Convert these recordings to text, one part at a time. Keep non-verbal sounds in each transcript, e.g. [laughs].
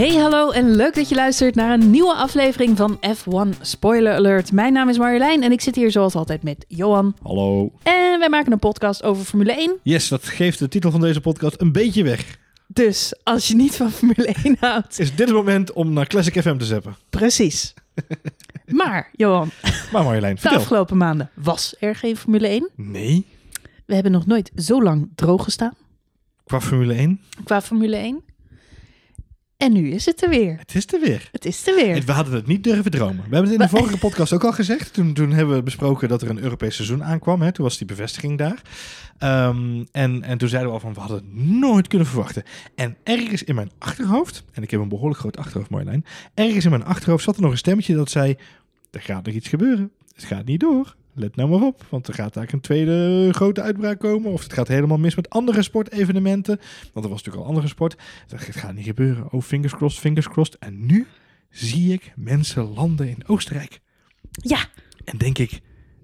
Hey, hallo en leuk dat je luistert naar een nieuwe aflevering van F1 Spoiler Alert. Mijn naam is Marjolein en ik zit hier zoals altijd met Johan. Hallo. En wij maken een podcast over Formule 1. Yes, dat geeft de titel van deze podcast een beetje weg. Dus als je niet van Formule 1 [laughs] houdt, Is dit het moment om naar Classic FM te zeppen? precies. [laughs] Maar, Johan, Maar Marjolein, de vertel. afgelopen maanden was er geen Formule 1. Nee, We hebben nog nooit zo lang droog gestaan qua Formule 1, qua Formule 1. En nu is het er weer. het is er weer. Het is er weer. En We hadden het niet durven dromen. We hebben het in de vorige podcast ook al gezegd. Toen, toen hebben we besproken dat er een Europees seizoen aankwam. Hè. Toen was die bevestiging daar. Ehm, en, en toen zeiden we al van, we hadden het nooit kunnen verwachten. En ergens in mijn achterhoofd, en ik heb een behoorlijk groot achterhoofd Marjolein. Ergens in mijn achterhoofd zat er nog een stemmetje dat zei, er gaat nog iets gebeuren. Het gaat niet door. Let nou maar op, want er gaat eigenlijk een tweede grote uitbraak komen. Of het gaat helemaal mis met andere sportevenementen. Want er was natuurlijk al andere sport. Dacht, het gaat niet gebeuren. Oh, fingers crossed, fingers crossed. En nu zie ik mensen landen in Oostenrijk. Ja. En denk ik,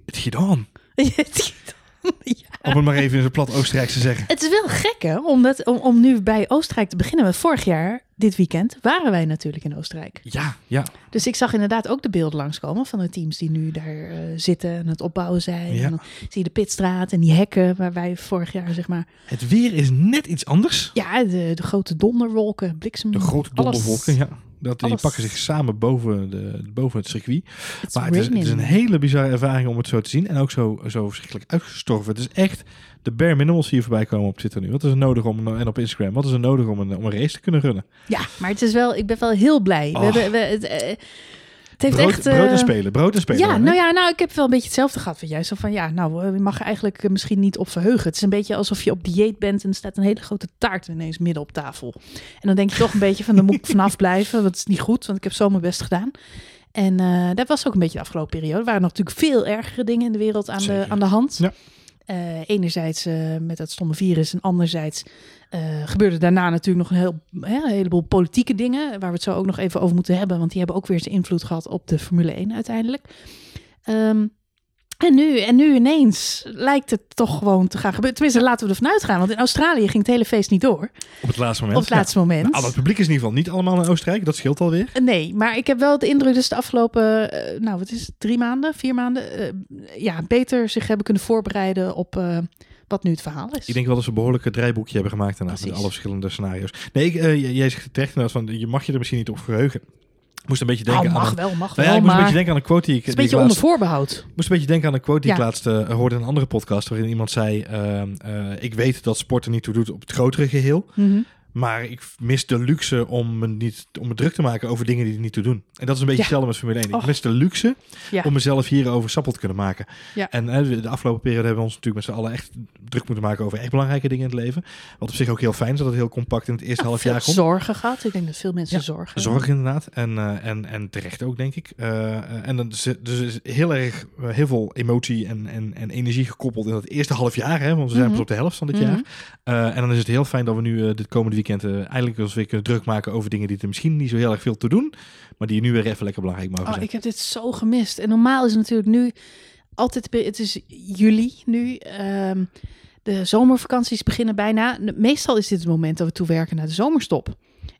het gedaan. [laughs] ja. Om het maar even in zijn plat Oostenrijks te zeggen. Het is wel gek hè, omdat, om, om nu bij Oostenrijk te beginnen. Want vorig jaar, dit weekend, waren wij natuurlijk in Oostenrijk. Ja, ja. Dus ik zag inderdaad ook de beelden langskomen van de teams die nu daar eh, zitten en het opbouwen zijn. Ja. En dan zie je de pitstraat en die hekken waar wij vorig jaar, zeg maar... Het weer is net iets anders. Ja, de, de grote donderwolken, bliksem... De grote alles. donderwolken, ja. Dat, die alles. pakken zich samen boven, de, boven het circuit. It's Maar het is, het is een hele bizarre ervaring om het zo te zien. En ook zo, zo verschrikkelijk uitgestorven. Het is echt de bare minimals hier voorbij komen op Twitter nu. Wat is er nodig om, en op Instagram, wat is er nodig om een, om een race te kunnen runnen? Ja, maar het is wel, ik ben wel heel blij. We hebben, we, het, eh, het heeft brood, echt... brood en spelen, brood en spelen. Ja, hoor, nou ja, nou, ik heb wel een beetje hetzelfde gehad van jij. Zo van, ja, nou, eh, je mag er eigenlijk eh, misschien niet op verheugen. Het is een beetje alsof je op dieet bent en er staat een hele grote taart ineens midden op tafel. En dan denk je toch een beetje van, daar moet ik vanaf [laughs] blijven, het is niet goed, want ik heb zo mijn best gedaan. En dat was ook een beetje de afgelopen periode. Er waren natuurlijk veel ergere dingen in de wereld aan, de, aan de hand. Ja. Eh, enerzijds eh, met dat stomme virus en anderzijds eh, gebeurde daarna natuurlijk nog een, heel, hè, een heleboel politieke dingen, waar we het zo ook nog even over moeten hebben, want die hebben ook weer zijn invloed gehad op de Formule 1 uiteindelijk. Ehm, en, nu, en nu ineens lijkt het toch gewoon te gaan gebeuren. Tenminste, laten we ervan uitgaan, want in Australië ging het hele feest niet door Op het laatste moment. op het laatste Ja. moment. Nou, het publiek is in ieder geval niet allemaal in Oostenrijk. Dat scheelt alweer. Nee, maar ik heb wel de indruk dat ze de afgelopen, eh, nou wat is het, drie maanden, vier maanden, eh, ja, beter zich hebben kunnen voorbereiden op eh, wat nu het verhaal is. Ik denk wel dat ze een behoorlijk het draaiboekje hebben gemaakt daarna. Met alle verschillende scenario's. Nee, ik, eh, j- jij zegt terecht inderdaad van, je mag je er misschien niet op verheugen. Ik moest een beetje denken oh, mag aan... Een, wel, mag nou ja, wel, ik moest een maar beetje denken aan een quote die ik, het is een ik beetje onder laatst, voorbehoud. moest een beetje denken aan een quote die ik Ja. laatst eh, hoorde in een andere podcast. Waarin iemand zei, ehm, eh, ik weet dat sport er niet toe doet op het grotere geheel. Mhm. Maar ik mis de luxe om me, niet, om me druk te maken over dingen die er niet toe doen. En dat is een beetje Ja. hetzelfde met Formule 1. Ik mis de luxe Ja. om mezelf hierover sappel te kunnen maken. Ja. En de- afgelopen periode hebben we ons natuurlijk met z'n allen echt druk moeten maken over echt belangrijke dingen in het leven. Wat op zich ook heel fijn is dat het heel compact in het eerste Nou, half jaar komt. zorgen gehad. Ik denk dat veel mensen zorgen. Zorg inderdaad. En, eh, en, en terecht ook, denk ik. Eh, en dan is, dus is heel erg eh, heel veel emotie en, en, en energie gekoppeld in het eerste half jaar. Hè, want we zijn Mhm. pas op de helft van dit Mhm. jaar. Eh, en dan is het heel fijn dat we nu dit komende weekend eh, eindelijk ons weer kunnen druk maken over dingen die er misschien niet zo heel erg veel te doen. Maar die nu weer even lekker belangrijk mogen Oh, zijn. ik heb dit zo gemist. En normaal is het natuurlijk nu altijd, het is juli nu. ehm, de zomervakanties beginnen bijna. Meestal is dit het moment dat we toewerken naar de zomerstop.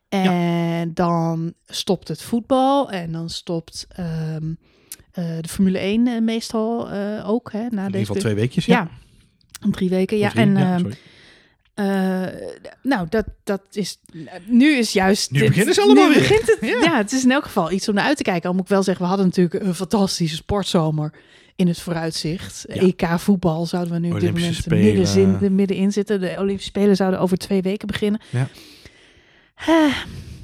En dan stopt het voetbal en dan stopt ehm, eh, de Formule 1 eh, meestal ook. Hè, na in ieder deze geval twee weekjes. Ja. Drie weken. Ja, drie, en ja, eh, nou, dat, dat is. Nu is juist. Nu dit- beginnen ze allemaal weer. Begint het, [laughs] Ja. ja. het is in elk geval iets om naar uit te kijken. Al moet ik wel zeggen, we hadden natuurlijk een fantastische sportzomer in het vooruitzicht. Ja. EK voetbal zouden we nu op dit moment middenin, de middenin zitten. De Olympische Spelen zouden over twee weken beginnen. Ja. Eh,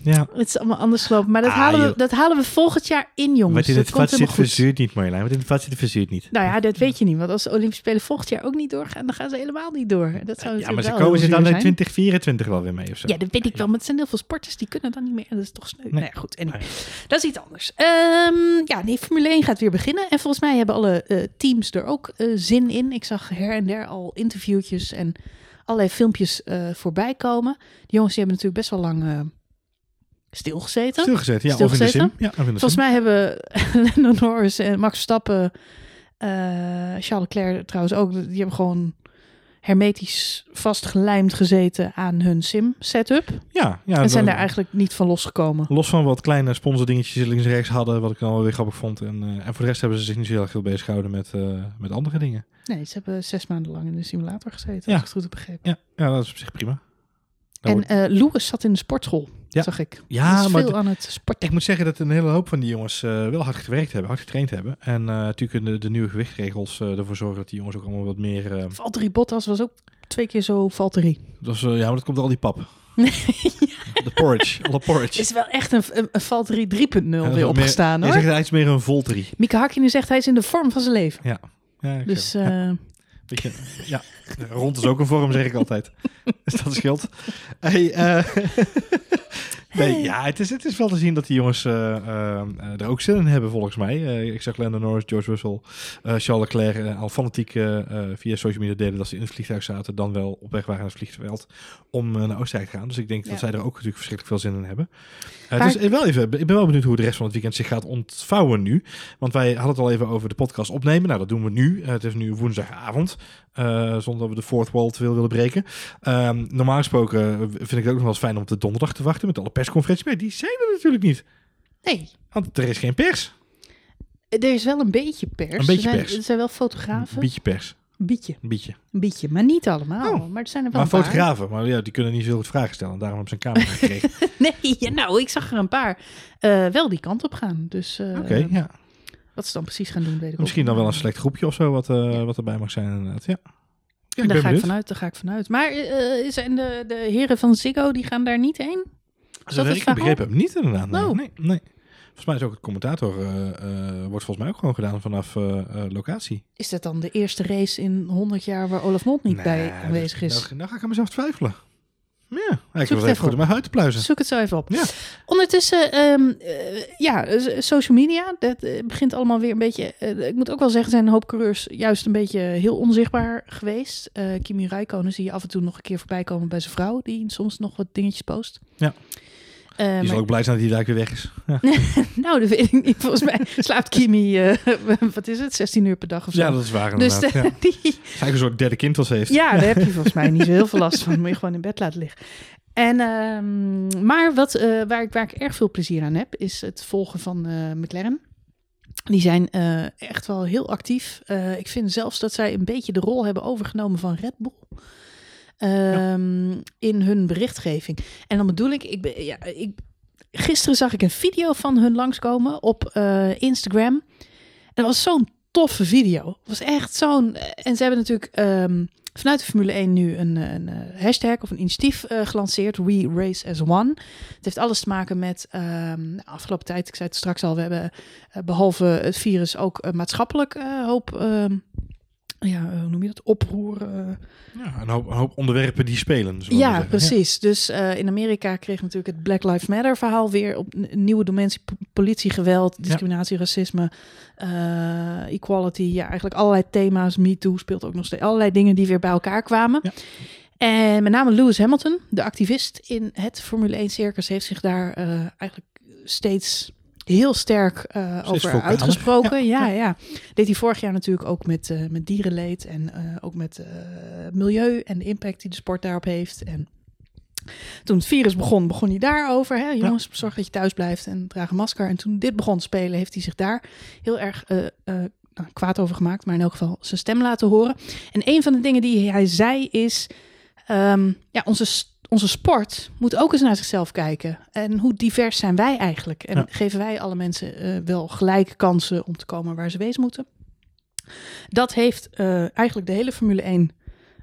ja. het is allemaal anders gelopen. Maar dat, Ah, halen we, joh. dat halen we volgend jaar in, jongens. Wat in het vat zit, verzuurt niet, Marjolein. Wat in het vat zit, verzuurt niet. Nou ja, dat weet je niet. Want als de Olympische Spelen volgend jaar ook niet doorgaan, dan gaan ze helemaal niet door. Dat zou Ja, maar ze komen ze dan in zijn. 2024 wel weer mee of zo. Ja, dat weet ik wel. Maar het zijn heel veel sporters die kunnen dan niet meer. Dat is toch sneu. Nee. Nou ja, goed. Anyway. Nee. Dat is iets anders. Ehm, ja, nee, Formule 1 gaat weer beginnen. En volgens mij hebben alle eh, teams er ook eh, zin in. Ik zag her en der al interviewtjes en allerlei filmpjes eh, voorbij komen. Die jongens die hebben natuurlijk best wel lang stilgezeten. Stilgezet, ja. Of in de Stilgezeten? sim. Ja, in de Volgens mij hebben [laughs] Lando Norris en Max Verstappen, eh Charles Leclerc trouwens ook, die hebben gewoon hermetisch vastgelijmd gezeten aan hun sim-setup. Ja, ja en zijn daar eigenlijk niet van losgekomen. Los van wat kleine sponsordingetjes links en rechts hadden, wat ik dan wel weer grappig vond. En, eh, en voor de rest hebben ze zich niet zo heel erg veel bezig gehouden met, eh, met andere dingen. Nee, ze hebben zes maanden lang in de simulator gezeten, Ja. als ik het goed heb begrepen. Ja, ja dat is op zich prima. En wordt- eh Louis zat in de sportschool, Ja. zag ik. Ja, is maar veel aan het sporten. ik moet zeggen dat een hele hoop van die jongens eh, wel hard gewerkt hebben, hard getraind hebben. En eh, natuurlijk kunnen de, de nieuwe gewichtregels ervoor zorgen dat die jongens ook allemaal wat meer... eh, Valtteri Bottas was ook twee keer zo Valtteri. dat is, ja, maar dat komt door al die pap. [laughs] De porridge, alle porridge. is wel echt een, een, een Valtteri 3.0 Ja, dat is weer meer- opgestaan Hij hoor. zegt hij is meer een volteri. Mieke Hakkinen zegt hij is in de vorm van zijn leven. Ja. Ja, Dus ja, [laughs] rond is ook een vorm, zeg ik altijd. dus [laughs] dat scheelt. Hey, eh, [laughs] nee, ja, het is, het is wel te zien dat die jongens eh, er ook zin in hebben, volgens mij. Eh, ik zag Lando Norris, George Russell, Charles Leclerc al fanatiek via social media delen dat ze in het vliegtuig zaten, dan wel op weg waren naar het vliegveld om naar Oostenrijk te gaan. Dus ik denk Ja. dat zij er ook natuurlijk verschrikkelijk veel zin in hebben. Dus eh, wel even, ik ben wel benieuwd hoe de rest van het weekend zich gaat ontvouwen nu. Want wij hadden het al even over de podcast opnemen. Nou, dat doen we nu. Het is nu woensdagavond. zonder dat we de fourth wall te veel willen breken. Ehm, normaal gesproken vind ik het ook nog wel eens fijn om op de donderdag te wachten met alle persconferenties. Maar die zijn er natuurlijk niet. nee, Want er is geen pers. er is wel een beetje pers. Een beetje er zijn, pers. Er zijn wel fotografen. Een beetje pers. Een beetje, Een beetje. een beetje, maar niet allemaal. Oh. Maar er zijn er wel Maar een paar. fotografen, maar ja, die kunnen niet goed vragen stellen. Daarom hebben ze een camera [laughs] gekregen. Nee, ja, nou, ik zag er een paar eh, wel die kant op gaan. Dus eh, Oké, ja. wat ze dan precies gaan doen, weet ik ook Misschien dan wel een select groepje of zo wat, eh, wat erbij mag zijn inderdaad. Ja. Ja, daar ga ik vanuit, daar ga ik vanuit. Maar zijn de, de heren van Ziggo, die gaan daar niet heen? Dat ik begrepen heb, niet inderdaad. Nee, Oh. nee, nee. Volgens mij is ook het commentator, eh, eh, wordt volgens mij ook gewoon gedaan vanaf eh, locatie. Is dat dan de eerste race in 100 jaar waar Olaf Mond niet bij aanwezig is? Nou, nou ga ik aan mezelf twijfelen. Ja, ik het was even goed om mijn huid te pluizen. Zoek het zo even op. Ja. Ondertussen, ehm, eh, ja, social media, dat begint allemaal weer een beetje... ik moet ook wel zeggen, zijn een hoop coureurs juist een beetje heel onzichtbaar geweest. Kimi Räikkönen zie je af en toe nog een keer voorbij komen bij zijn vrouw, die soms nog wat dingetjes post. Ja. Eh, Die maar- zal ook blij zijn dat hij daar weer weg is. Ja, [laughs] nou, dat weet ik niet. Volgens mij slaapt Kimi, eh, [laughs] wat is het, 16 uur per dag of zo. ja dat is waar dus de- ja. [laughs] die, is eigenlijk een soort derde kind ze heeft. ja, daar heb je volgens mij niet zo heel veel last van. Moet je gewoon in bed laten liggen. En, ehm, maar wat, eh, waar, ik, waar ik erg veel plezier aan heb, is het volgen van eh, McLaren. Die zijn eh, echt wel heel actief. Eh, ik vind zelfs dat zij een beetje de rol hebben overgenomen van Red Bull. Ehm, In hun berichtgeving. En dan bedoel ik, ik, ja, ik, gisteren zag ik een video van hun langskomen op eh, Instagram. En dat was zo'n toffe video. Het was echt zo'n. En ze hebben natuurlijk ehm, vanuit de Formule 1 nu een, een, eh, hashtag of een initiatief eh, gelanceerd. We Race as One. Het heeft alles te maken met ehm, de afgelopen tijd. Ik zei het straks al. We hebben eh, behalve het virus ook eh, maatschappelijk eh, hoop. Ja, hoe noem je dat? Oproer. eh, Ja, een, hoop, een hoop onderwerpen die spelen. ja, precies. Dus eh, in Amerika kreeg natuurlijk het Black Lives Matter verhaal weer op nieuwe dimensie. Politiegeweld, discriminatie, racisme, eh, equality. Ja, eigenlijk allerlei thema's. Me Too speelt ook nog steeds. Allerlei dingen die weer bij elkaar kwamen. Ja. En met name Lewis Hamilton, de activist in het Formule 1 circus, heeft zich daar eh, eigenlijk steeds heel sterk eh, over uitgesproken. Ja, ja, Deed hij vorig jaar natuurlijk ook met, eh, met dierenleed en eh, ook met milieu en de impact die de sport daarop heeft. En toen het virus begon, begon hij daarover. Hè? Jongens, zorg dat je thuis blijft en draag een masker. En toen dit begon te spelen, heeft hij zich daar heel erg nou, kwaad over gemaakt. Maar in elk geval zijn stem laten horen. En een van de dingen die hij zei is... ehm, ja, onze, onze sport moet ook eens naar zichzelf kijken. En hoe divers zijn wij eigenlijk? En Ja. geven wij alle mensen eh, wel gelijke kansen om te komen waar ze wezen moeten? Dat heeft eh, eigenlijk de hele Formule 1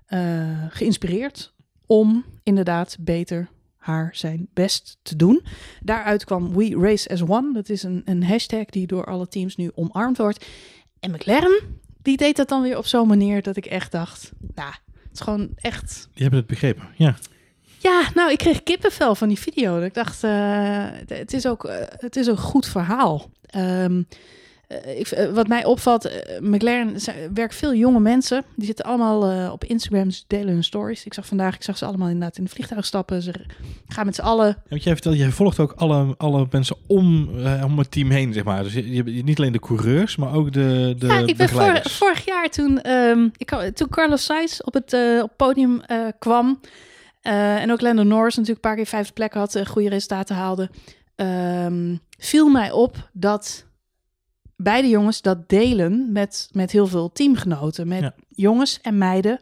eh, geïnspireerd om inderdaad beter haar zijn best te doen. Daaruit kwam We Race as One. Dat is een, een hashtag die door alle teams nu omarmd wordt. En McLaren, die deed dat dan weer op zo'n manier dat ik echt dacht, nou, het is gewoon echt Die hebben het begrepen. Ja. ja, nou, ik kreeg kippenvel van die video. Ik dacht, eh, het, is ook, eh, het is een goed verhaal. Ehm, eh, ik, eh, wat mij opvalt, eh, McLaren er werken veel jonge mensen. Die zitten allemaal eh, op Instagram, ze delen hun stories. Ik zag vandaag, ik zag ze allemaal inderdaad in de vliegtuig stappen. Ze gaan met z'n allen. Ja, want jij vertelt, jij volgt ook alle, alle mensen om, eh, om het team heen, zeg maar. Dus je, je hebt niet alleen de coureurs, maar ook de, de ja, ik ben vor- vorig jaar toen, ehm, ik, toen Carlos Sainz op het, eh, op het podium eh, kwam. eh, en ook Lando Norris natuurlijk een paar keer vijfde plek had, eh, goede resultaten haalde. ehm, viel mij op dat beide jongens dat delen met, met heel veel teamgenoten. Met Ja. jongens en meiden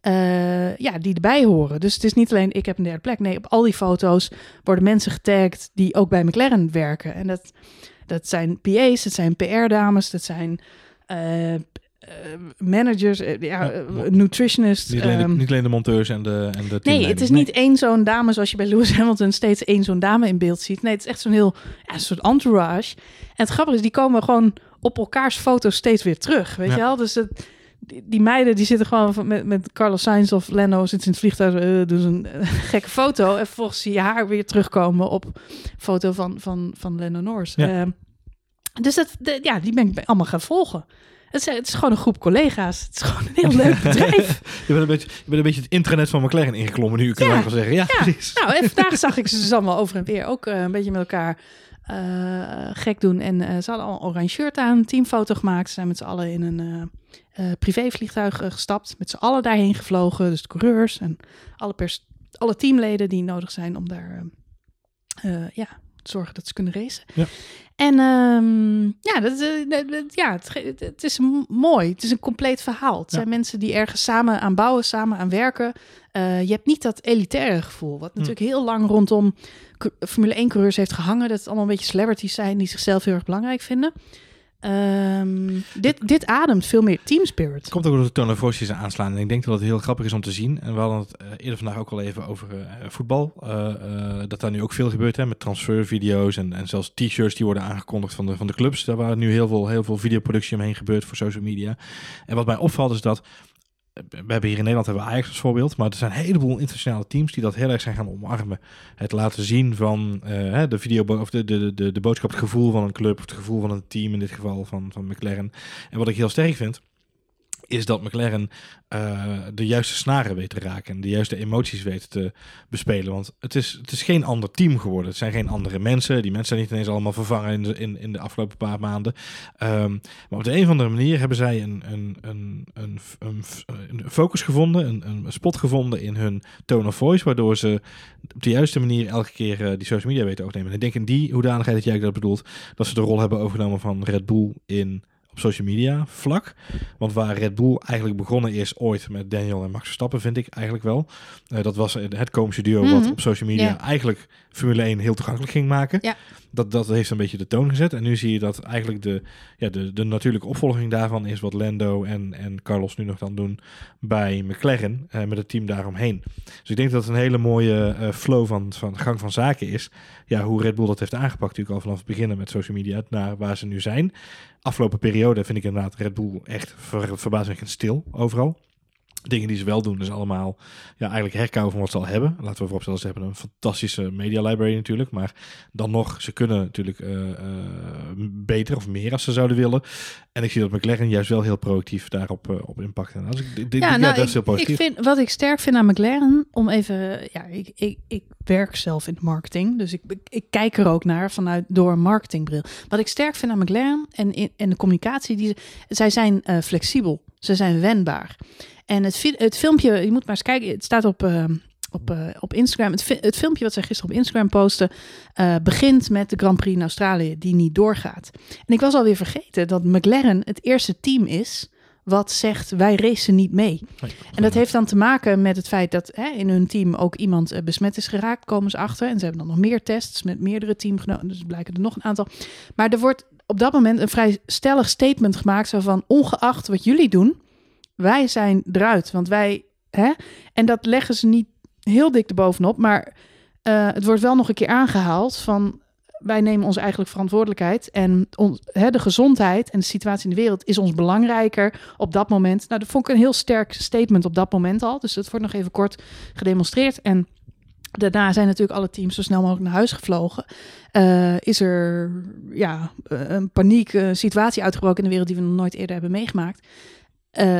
eh, ja, die erbij horen. Dus het is niet alleen ik heb een derde plek. Nee, op al die foto's worden mensen getagd die ook bij McLaren werken. En dat, dat zijn PA's, dat zijn PR-dames, dat zijn eh, managers, eh, ja, Ja, eh, nutritionists. Niet alleen, de, ehm, niet alleen de monteurs en de, en de Nee, het is niet één zo'n dame zoals je bij Lewis Hamilton steeds één zo'n dame in beeld ziet. Nee, het is echt zo'n heel ja, soort entourage. En het grappige is, die komen gewoon op elkaars foto's steeds weer terug. Weet Ja. je wel? Dus het, die, die meiden die zitten gewoon met, met Carlos Sainz of Lando zitten in het vliegtuig, eh doen een eh, [laughs] gekke foto. En vervolgens zie je haar weer terugkomen op foto van, van, van Lando Norris. Ehm, dus dat, de- ja, die ben ik bij- allemaal gaan volgen. Het is, het is gewoon een groep collega's. Het is gewoon een heel leuk [laughs] bedrijf. Je bent, een beetje, je bent een beetje het intranet van McLaren ingeklommen nu, kan Ja. ik wel zeggen. Ja, Ja. precies. Nou, en vandaag [laughs] zag ik ze dus allemaal over en weer ook eh, een beetje met elkaar eh, gek doen. En eh, ze hadden al een oranje shirt aan, teamfoto gemaakt. Ze zijn met z'n allen in een privévliegtuig gestapt. Met z'n allen daarheen gevlogen. Dus de coureurs en alle, pers alle teamleden die nodig zijn om daar ja, zorgen dat ze kunnen racen. Ja. En ehm, ja, dat, eh, dat- dat- ja het, het- is mooi. Het is een compleet verhaal. Het Ja. zijn mensen die ergens samen aan bouwen, samen aan werken. Eh, je hebt niet dat elitaire gevoel, wat natuurlijk heel lang rondom Formule 1 coureurs heeft gehangen. Dat het allemaal een beetje celebrities zijn die zichzelf heel erg belangrijk vinden. Ehm, dit, dit ademt veel meer team spirit. Komt ook door de die ze aanslaan. En ik denk dat het heel grappig is om te zien. En we hadden het eh, eerder vandaag ook al even over eh, voetbal. Eh, dat daar nu ook veel gebeurt hè, met transfervideo's en, en zelfs t-shirts die worden aangekondigd van de, van de clubs. Daar waar nu heel veel, heel veel videoproductie omheen gebeurt voor social media. En wat mij opvalt is dat we hebben hier in Nederland hebben we Ajax als voorbeeld, maar er zijn een heleboel internationale teams die dat heel erg zijn gaan omarmen. Het laten zien van eh, de video of de, de, de, de boodschap, het gevoel van een club, het gevoel van een team in dit geval van, van McLaren. En wat ik heel sterk vind, is dat McLaren eh, de juiste snaren weet te raken en de juiste emoties weet te bespelen. Want het is, het is geen ander team geworden. Het zijn geen andere mensen. Die mensen zijn niet ineens allemaal vervangen in de, in, in de afgelopen paar maanden. Ehm, maar op de een of andere manier hebben zij een, een, een, een, een, focus gevonden, een, een spot gevonden in hun tone of voice, waardoor ze op de juiste manier elke keer eh, die social media weten overnemen. En ik denk in die hoedanigheid dat jij dat bedoelt, dat ze de rol hebben overgenomen van Red Bull in op social media vlak. Want waar Red Bull eigenlijk begonnen is ooit met Daniel en Max Verstappen, vind ik eigenlijk wel. Eh, dat was het komische duo wat Mhm. op social media eigenlijk Formule 1 heel toegankelijk ging maken. Ja. Dat, dat heeft een beetje de toon gezet. En nu zie je dat eigenlijk de, ja, de, de natuurlijke opvolging daarvan is wat Lando en, en Carlos nu nog dan doen bij McLaren eh, met het team daaromheen. Dus ik denk dat het een hele mooie eh, flow van, van gang van zaken is. Ja, hoe Red Bull dat heeft aangepakt natuurlijk al vanaf het beginnen met social media naar waar ze nu zijn. Afgelopen periode vind ik inderdaad Red Bull echt ver, verbazingwekkend stil overal. Dingen die ze wel doen, is allemaal ja, eigenlijk herkauwen van wat ze al hebben. Laten we vooropstellen, ze hebben een fantastische media library natuurlijk. Maar dan nog, ze kunnen natuurlijk eh, eh, beter of meer als ze zouden willen. En ik zie dat McLaren juist wel heel proactief daarop eh, op impact. En als ik, denk, ja, nou, dat is heel ik, ik positief. vind, wat ik sterk vind aan McLaren, om even, ja, ik, ik, ik werk zelf in marketing, dus ik, ik, ik kijk er ook naar vanuit door een marketingbril. Wat ik sterk vind aan McLaren en, in, en de communicatie, die, ze- zij zijn flexibel, ze zijn wendbaar. En het, fi- het filmpje, je moet maar eens kijken, het staat op, eh, op, eh, op Instagram. Het, fi- het filmpje wat zij gisteren op Instagram posten, eh, begint met de Grand Prix in Australië, die niet doorgaat. En ik was alweer vergeten dat McLaren het eerste team is wat zegt wij racen niet mee. En dat heeft dan te maken met het feit dat hè, in hun team ook iemand eh, besmet is geraakt, komen ze achter. En ze hebben dan nog meer tests met meerdere teamgenoten, dus blijken er nog een aantal. Maar er wordt op dat moment een vrij stellig statement gemaakt, zo van ongeacht wat jullie doen, wij zijn eruit. Want wij, hè, en dat leggen ze niet heel dik erbovenop, maar eh, het wordt wel nog een keer aangehaald van wij nemen onze eigenlijk verantwoordelijkheid en on, hè, de gezondheid en de situatie in de wereld is ons belangrijker op dat moment. Nou, dat vond ik een heel sterk statement op dat moment al. Dus dat wordt nog even kort gedemonstreerd. En Daarna zijn natuurlijk alle teams zo snel mogelijk naar huis gevlogen. Uh, is er ja, een paniek uh, situatie uitgebroken in de wereld die we nog nooit eerder hebben meegemaakt.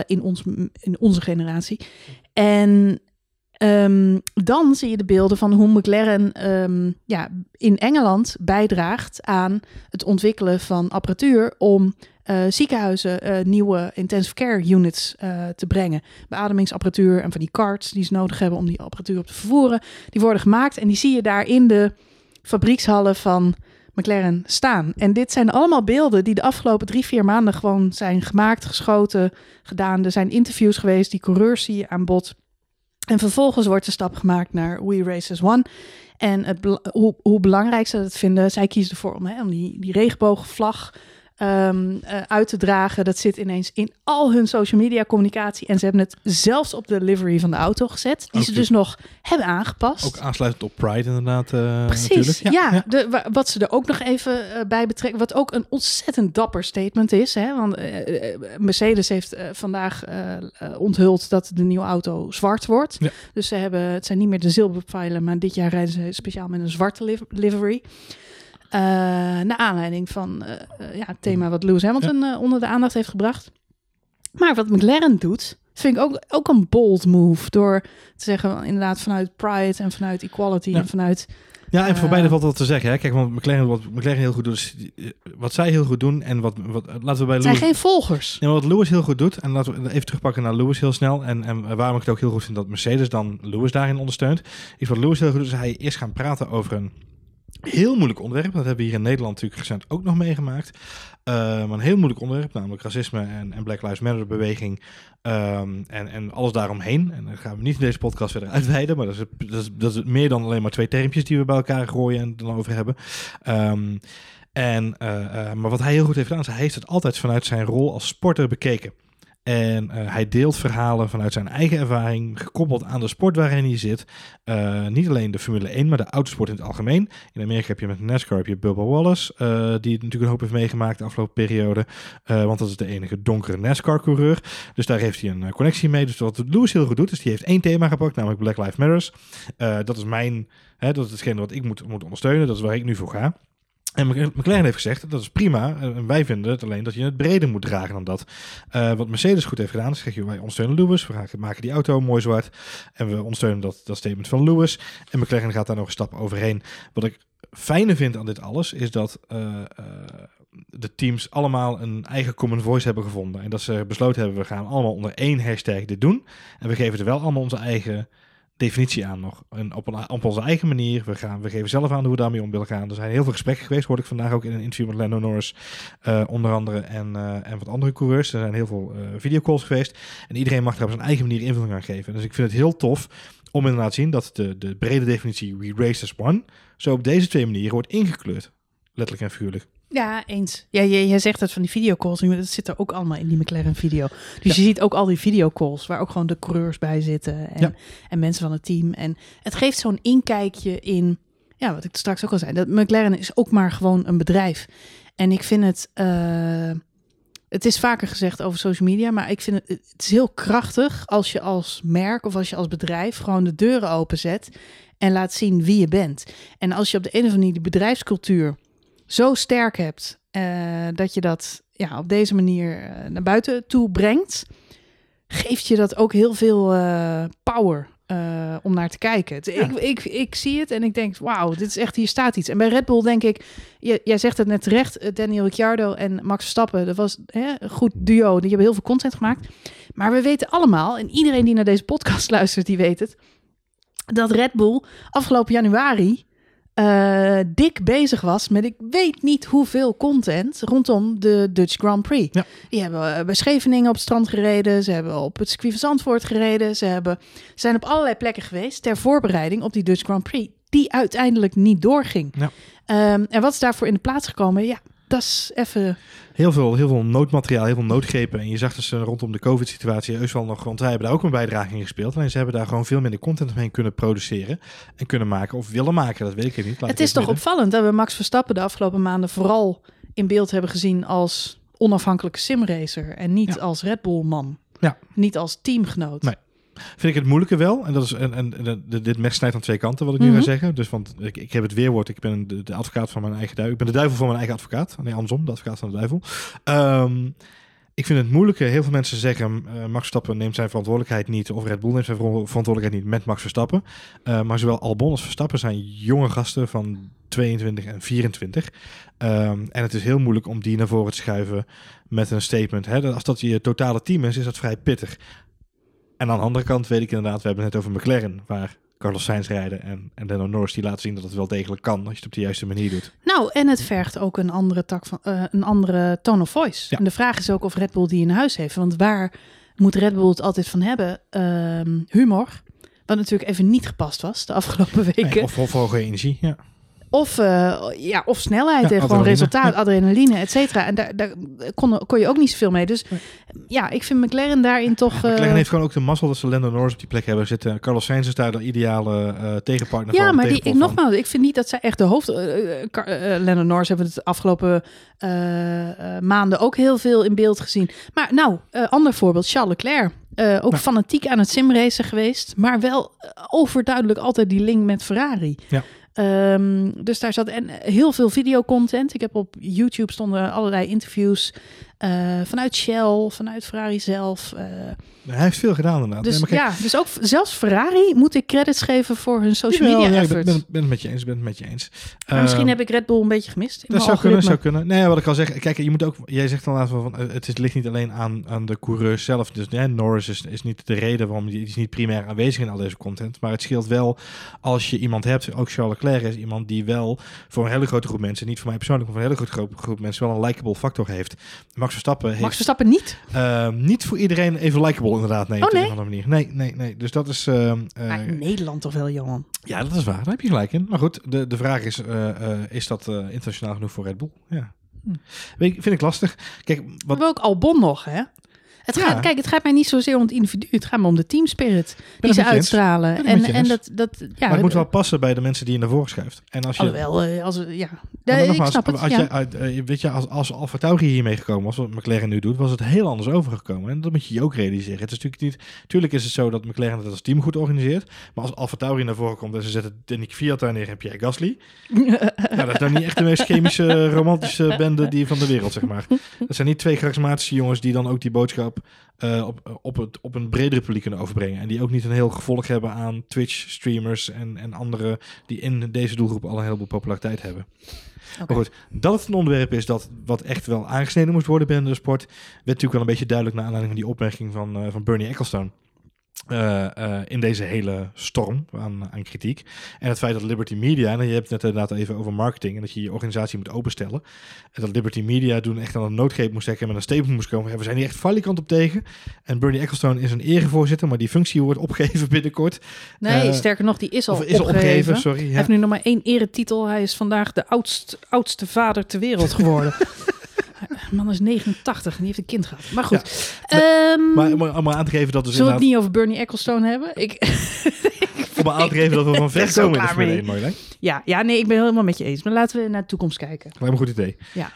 In, ons, in onze generatie. En um, dan zie je de beelden van hoe McLaren um, ja, in Engeland bijdraagt aan het ontwikkelen van apparatuur om uh, ziekenhuizen uh, nieuwe intensive care units uh, te brengen. Beademingsapparatuur en van die carts die ze nodig hebben om die apparatuur op te vervoeren. Die worden gemaakt en die zie je daar in de fabriekshallen van McLaren staan. En dit zijn allemaal beelden die de afgelopen drie, vier maanden gewoon zijn gemaakt, geschoten, gedaan. Er zijn interviews geweest, die coureurs zie je aan bod. En vervolgens wordt de stap gemaakt naar We Races One. En het, hoe, hoe belangrijk ze dat vinden, zij kiezen ervoor om, hè, om die, die regenboogvlag um, uh, uit te dragen. Dat zit ineens in al hun social media communicatie. En ze hebben het zelfs op de livery van de auto gezet. Die Ook ze dus nog hebben aangepast. Ook aansluitend op Pride inderdaad. eh, Precies, ja. De, wa- wat ze er ook nog even eh, bij betrekken, wat ook een ontzettend dapper statement is. Hè? Want eh, eh, Mercedes heeft eh, vandaag eh, eh, onthuld dat de nieuwe auto zwart wordt. Ja. Dus ze hebben, het zijn niet meer de zilverpijlen, maar dit jaar rijden ze speciaal met een zwarte liv- livery. Eh naar aanleiding van eh, eh, ja, het thema wat Lewis Hamilton onder de aandacht heeft gebracht. Maar wat McLaren doet, vind ik ook, ook een bold move. Door te zeggen, inderdaad, vanuit pride en vanuit equality Ja. en vanuit Ja, en voor beide valt wat te zeggen. Hè? Kijk, want McLaren, wat McLaren heel goed doet, is wat zij heel goed doen en wat, wat laten we bij Het zijn Lewis, geen volgers. Ja, wat Lewis heel goed doet, en laten we even terugpakken naar Lewis heel snel. En, en waarom ik het ook heel goed vind dat Mercedes dan Lewis daarin ondersteunt. Is wat Lewis heel goed doet, is hij eerst gaan praten over een heel moeilijk onderwerp. Dat hebben we hier in Nederland natuurlijk recent ook nog meegemaakt. Maar een heel moeilijk onderwerp, namelijk racisme en, en Black Lives Matter beweging. ehm, en, en alles daaromheen. En daar gaan we niet in deze podcast verder uitweiden. Maar dat is, dat, is, dat is meer dan alleen maar twee termpjes die we bij elkaar gooien en dan over hebben. Ehm, en, eh, eh, maar wat hij heel goed heeft gedaan, is hij heeft het altijd vanuit zijn rol als sporter bekeken. En eh, hij deelt verhalen vanuit zijn eigen ervaring, gekoppeld aan de sport waarin hij zit. Eh, niet alleen de Formule 1, maar de autosport in het algemeen. In Amerika heb je met NASCAR heb je Bubba Wallace, eh, die het natuurlijk een hoop heeft meegemaakt de afgelopen periode. Want dat is de enige donkere NASCAR-coureur. Dus daar heeft hij een connectie mee. Dus wat Lewis heel goed doet, is die heeft één thema gepakt, namelijk Black Lives Matter. Eh, dat is mijn, hè, dat is hetgene wat ik moet, moet ondersteunen. Dat is waar ik nu voor ga. En Mc- McLaren heeft gezegd, dat is prima. En wij vinden het alleen dat je het breder moet dragen dan dat. Eh, wat Mercedes goed heeft gedaan, is zeg je, wij ondersteunen Lewis. We gaan maken die auto mooi zwart. En we ondersteunen dat, dat statement van Lewis. En McLaren gaat daar nog een stap overheen. Wat ik fijne vind aan dit alles, is dat eh, eh, de teams allemaal een eigen common voice hebben gevonden. En dat ze besloten hebben, we gaan allemaal onder één hashtag dit doen. En we geven er wel allemaal onze eigen definitie aan nog. En op, een, op onze eigen manier. We, gaan, we geven zelf aan hoe we daarmee om willen gaan. Er zijn heel veel gesprekken geweest, hoorde ik vandaag ook in een interview met Lando Norris. eh, onder andere en, eh, en wat andere coureurs. Er zijn heel veel eh, videocalls geweest. En iedereen mag daar op zijn eigen manier invulling aan geven. Dus ik vind het heel tof om inderdaad te zien dat de, de brede definitie We Race as One zo op deze twee manieren wordt ingekleurd. Letterlijk en figuurlijk. Ja, eens. Ja, jij, jij zegt het van die videocalls, maar dat zit er ook allemaal in die McLaren video. Dus je ziet ook al die videocalls waar ook gewoon de coureurs bij zitten en, Ja. en mensen van het team. En het geeft zo'n inkijkje in, ja, wat ik straks ook al zei, dat McLaren is ook maar gewoon een bedrijf. En ik vind het, eh, het is vaker gezegd over social media, maar ik vind het, het is heel krachtig als je als merk of als je als bedrijf gewoon de deuren openzet en laat zien wie je bent. En als je op de een of andere manier die bedrijfscultuur zo sterk hebt eh, dat je dat ja, op deze manier eh, naar buiten toe brengt, geeft je dat ook heel veel eh, power om naar te kijken. Ja. Ik, ik, ik zie het en ik denk, wauw, dit is echt, hier staat iets. En bij Red Bull denk ik, je, jij zegt het net terecht, Daniel Ricciardo en Max Verstappen, dat was hè, een goed duo, die hebben heel veel content gemaakt. Maar we weten allemaal, en iedereen die naar deze podcast [laughs] luistert, die weet het, dat Red Bull afgelopen januari eh, dik bezig was met ik weet niet hoeveel content rondom de Dutch Grand Prix. Ja. Die hebben eh, bij Scheveningen op het strand gereden, ze hebben op het circuit van Zandvoort gereden, ze hebben, zijn op allerlei plekken geweest ter voorbereiding op die Dutch Grand Prix, die uiteindelijk niet doorging. Ja. Ehm, en wat is daarvoor in de plaats gekomen? Ja, dat is even Heel veel, heel veel noodmateriaal, heel veel noodgrepen. En je zag dus eh, rondom de COVID-situatie heus wel nog, want zij hebben daar ook een bijdrage in gespeeld. Alleen ze hebben daar gewoon veel minder content omheen kunnen produceren en kunnen maken of willen maken. Dat weet ik niet. Laat Het ik is toch midden. opvallend dat we Max Verstappen de afgelopen maanden vooral in beeld hebben gezien als onafhankelijke simracer en niet Ja. als Red Bull man. Ja. Niet als teamgenoot. Nee. Vind ik het moeilijke wel. En dat is en, en, dit mes snijdt aan twee kanten, wat ik nu Mhm. ga zeggen. Dus want ik, ik heb het weerwoord. Ik ben de, de advocaat van mijn eigen duivel. Ik ben de duivel van mijn eigen advocaat. Nee, andersom, de advocaat van de duivel. Ehm, ik vind het moeilijke. Heel veel mensen zeggen, eh, Max Verstappen neemt zijn verantwoordelijkheid niet. Of Red Bull neemt zijn ver- verantwoordelijkheid niet met Max Verstappen. Eh, maar zowel Albon als Verstappen zijn jonge gasten van 22 en 24. Ehm, en het is heel moeilijk om die naar voren te schuiven met een statement. Hè? Dat- Als dat je totale team is, is dat vrij pittig. En aan de andere kant weet ik inderdaad, we hebben het net over McLaren, waar Carlos Sainz rijden en, en Lando Norris die laten zien dat het wel degelijk kan als je het op de juiste manier doet. Nou, en het vergt ook een andere tak van eh, een andere tone of voice. Ja. En de vraag is ook of Red Bull die in huis heeft. Want waar moet Red Bull het altijd van hebben? Ehm, humor. Wat natuurlijk even niet gepast was de afgelopen weken. Nee, of, of hoge energie, ja. Of, eh, ja, of snelheid Ja, en gewoon resultaat, Ja. adrenaline, et cetera. En daar, daar kon, kon je ook niet zoveel mee. Dus Nee. ja, ik vind McLaren daarin toch... eh, McLaren heeft gewoon ook de mazzel dat ze Lando Norris op die plek hebben zitten. Carlos Sainz is daar de ideale eh, tegenpartner ja, van. maar die, ik, nogmaals, ik vind niet dat zij echt de hoofd... eh uh, Lennon Norris hebben we het de afgelopen eh, eh, maanden ook heel veel in beeld gezien. Maar nou, eh, ander voorbeeld, Charles Leclerc. Eh, ook Nou. fanatiek aan het simracen geweest. Maar wel eh, overduidelijk altijd die link met Ferrari. Ja. Ehm, dus daar zat en heel veel videocontent. Ik heb op YouTube stonden allerlei interviews eh, vanuit Shell, vanuit Ferrari zelf. eh. Hij heeft veel gedaan inderdaad. dus Nee, maar ja, dus ook zelfs Ferrari moet ik credits geven voor hun social media ja, ik ben, het met je eens. Ben het met je eens. maar misschien Ehm, heb ik Red Bull een beetje gemist. in Dat zou kunnen, zou kunnen. Nee, wat ik al zeg, kijk, je moet ook, jij zegt dan laatst wel van, eh, het is, ligt niet alleen aan, aan de coureur zelf. Dus ja, Norris is, is niet de reden waarom die is niet primair aanwezig in al deze content. Maar het scheelt wel als je iemand hebt, ook Charles Leclerc is iemand die wel voor een hele grote groep mensen, niet voor mij persoonlijk, maar voor een hele grote groep, groep mensen wel een likable factor heeft. Max Verstappen heeft Max Verstappen niet. eh, niet voor iedereen even likable inderdaad. Nee, Oh, op een nee? of andere manier. Nee, nee, nee. Dus dat is... eh, eh, Maar in Nederland toch wel, Johan. ja, dat is waar. Daar heb je gelijk in. Maar goed, de, de vraag is, eh, eh, is dat internationaal genoeg voor Red Bull? Ja. Hm. Vind ik lastig. Kijk, We wat, hebben ook Albon nog, hè? Het Ja. gaat, kijk, het gaat mij niet zozeer om het individu. Het gaat me om de teamspirit die ze je uitstralen. Ik En, je en dat, dat, ja, maar het moet wel passen bij de mensen die je naar voren schuift. En als je... Alhoewel, eh, als ja. maar ik nogmaals, snap het. Als, ja. eh, weet je, als, als Alfa Tauri hiermee gekomen was, wat McLaren nu doet, was het heel anders overgekomen. En dat moet je je ook realiseren. Het is natuurlijk niet... Tuurlijk is het zo dat McLaren het als team goed organiseert. Maar als Alfa Tauri naar voren komt en ze zetten Danny Kvyat daar neer, heb jij Gasly. [laughs] Nou, dat is nou niet echt de meest chemische, romantische bende die van de wereld, zeg maar. [laughs] Dat zijn niet twee charismatische jongens die dan ook die boodschap eh, op, op, het, op een bredere publiek kunnen overbrengen. En die ook niet een heel gevolg hebben aan Twitch-streamers en, en anderen die in deze doelgroep al een heleboel populariteit hebben. Oké. Maar goed, dat het een onderwerp is dat wat echt wel aangesneden moest worden binnen de sport, werd natuurlijk wel een beetje duidelijk naar aanleiding van die opmerking van, eh, van Bernie Ecclestone. Eh, eh, in deze hele storm aan, aan kritiek. En het feit dat Liberty Media, en je hebt het net inderdaad even over marketing en dat je je organisatie moet openstellen. En dat Liberty Media toen echt aan een noodgreep moest trekken en met een statement moest komen. Ja, we zijn hier echt valikant op tegen. En Bernie Ecclestone is een erevoorzitter, maar die functie wordt opgegeven [laughs] binnenkort. Nee, Eh, ster nog, die is al is opgegeven. opgegeven, sorry. Hij heeft nu nog maar één eretitel. Hij is vandaag de oudst, oudste vader ter wereld geworden. [laughs] De man is 89 en die heeft een kind gehad. Maar goed. Ehm, Maar om, om aan te geven dat dus zullen we het niet over Bernie Ecclestone hebben? Ik, [laughs] Om aan te geven dat we van ver komen in de Formule mee. 1, Marjolein. ja, ja, nee, ik ben helemaal met je eens. Maar laten we naar de toekomst kijken. Lijkt me een goed idee. Ja.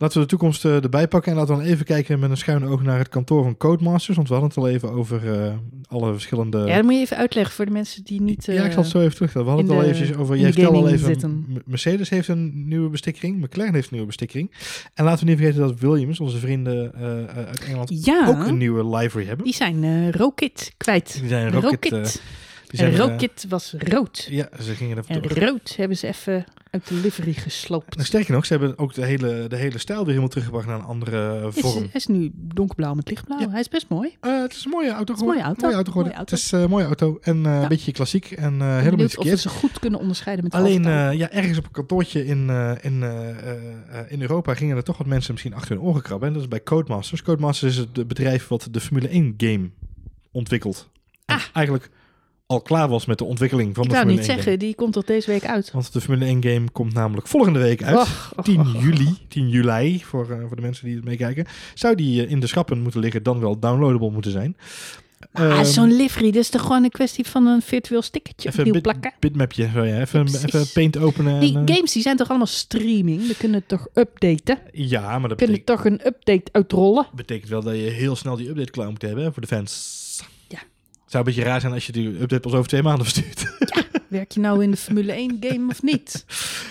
Laten we de toekomst eh, erbij pakken en laten we dan even kijken met een schuin oog naar het kantoor van Codemasters. Want we hadden het al even over eh, alle verschillende... Ja, dat moet je even uitleggen voor de mensen die niet... Ja, ik zal het zo even terug. We hadden het al eventjes over. de vertelde al even. zitten. Mercedes heeft een nieuwe bestikkering. McLaren heeft een nieuwe bestikkering. En laten we niet vergeten dat Williams, onze vrienden eh, eh, uit Engeland, Ja, ook een nieuwe livery hebben. die zijn eh Rocket kwijt. Die zijn Rocket. Rocket. Eh, en eh, Rocket was rood. ja, ze gingen er En door. rood hebben ze even uit de livery gesloopt. sterker nog, ze hebben ook de hele, de hele stijl weer helemaal teruggebracht naar een andere vorm. hij is nu donkerblauw met lichtblauw. Ja. Hij is best mooi. Eh, het is een mooie auto mooie auto. geworden. Mooie auto. Het is eh, een mooie auto en eh, Ja. een beetje klassiek en eh, helemaal niet benieuwd of verkeerd. ze goed kunnen onderscheiden met Alleen eh, ja, ergens op een kantoortje in, eh, in, eh, eh, eh, in Europa gingen er toch wat mensen misschien achter hun oren krabben. En dat is bij Codemasters. Codemasters is het bedrijf wat de Formule 1 game ontwikkelt. En Ah. eigenlijk al klaar was met de ontwikkeling van ik de zou Formule niet 1 zeggen, die komt toch deze week uit. Want de Formule 1 game komt namelijk volgende week uit. Och, och, 10 och, och. juli, 10 juli, voor, eh, voor de mensen die het meekijken. Zou die eh, in de schappen moeten liggen, dan wel downloadable moeten zijn. Ah, Zo'n livery, dat is toch gewoon een kwestie van een virtueel stickertje Even opnieuw bit- plakken? bitmapje, zo ja. Even, Precies. even paint openen. en, Die eh, games die zijn toch allemaal streaming? We kunnen het toch updaten? ja, maar dat kunnen betekent, toch een update uitrollen? betekent wel dat je heel snel die update klaar moet hebben hè, voor de fans. Het zou een beetje raar zijn als je die update pas over twee maanden verstuurt. Werk je nou in de Formule 1 game of niet?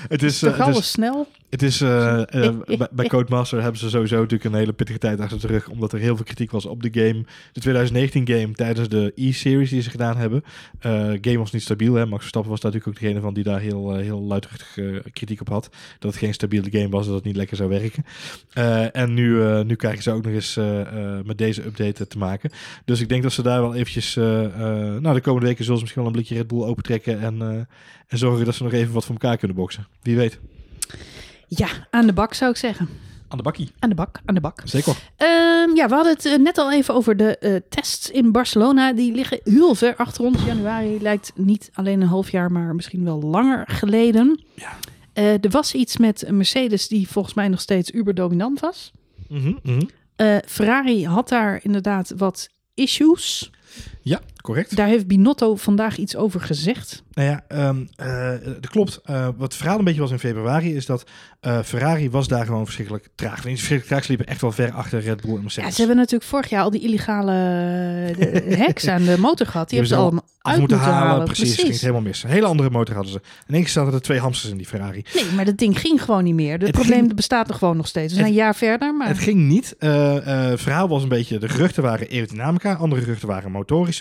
het is, Toch eh, alles snel? Het is eh, eh, [laughs] bij- Codemaster hebben ze sowieso natuurlijk een hele pittige tijd achter de rug, omdat er heel veel kritiek was op de game. De 2019 game tijdens de E-series die ze gedaan hebben. Eh game was niet stabiel. Hè? Max Verstappen was daar natuurlijk ook degene van die daar heel, heel luidruchtig kritiek op had. Dat het geen stabiele game was, dat het niet lekker zou werken. En nu, nu krijgen ze ook nog eens met deze update te maken. Dus ik denk dat ze daar wel eventjes... nou, de komende weken zullen ze misschien wel een blikje Red Bull opentrekken en, en zorgen dat ze nog even wat voor elkaar kunnen boksen. Wie weet. Ja, aan de bak zou ik zeggen. Aan de bakkie. Aan de bak, aan de bak. Zeker. Ehm, ja, we hadden het eh, net al even over de eh, tests in Barcelona. Die liggen heel ver achter ons. Januari lijkt niet alleen een half jaar, maar misschien wel langer geleden. Ja. Eh, er was iets met een Mercedes die volgens mij nog steeds uberdominant was. Eh, Ferrari had daar inderdaad wat issues. Ja, correct. Daar heeft Binotto vandaag iets over gezegd. Nou ja, ehm, eh, dat klopt. Eh, wat het verhaal een beetje was in februari is dat eh, Ferrari was daar gewoon verschrikkelijk traag. Niet verschrikkelijk traag, ze liepen echt wel ver achter Red Bull en Ja, Mercedes. ze hebben natuurlijk vorig jaar al die illegale hacks [laughs] aan de motor gehad. Die, Die hebben ze Af uit moeten moeten halen, halen. precies. Ging het helemaal mis. Een hele andere motor hadden ze. In één keer zaten er twee hamsters in die Ferrari. Nee, maar dat ding ging gewoon niet meer. Het, Het probleem ging- bestaat er gewoon nog steeds. We zijn Het- een jaar verder, maar... Het ging niet. Het verhaal was een beetje, de geruchten waren aerodynamica, andere geruchten waren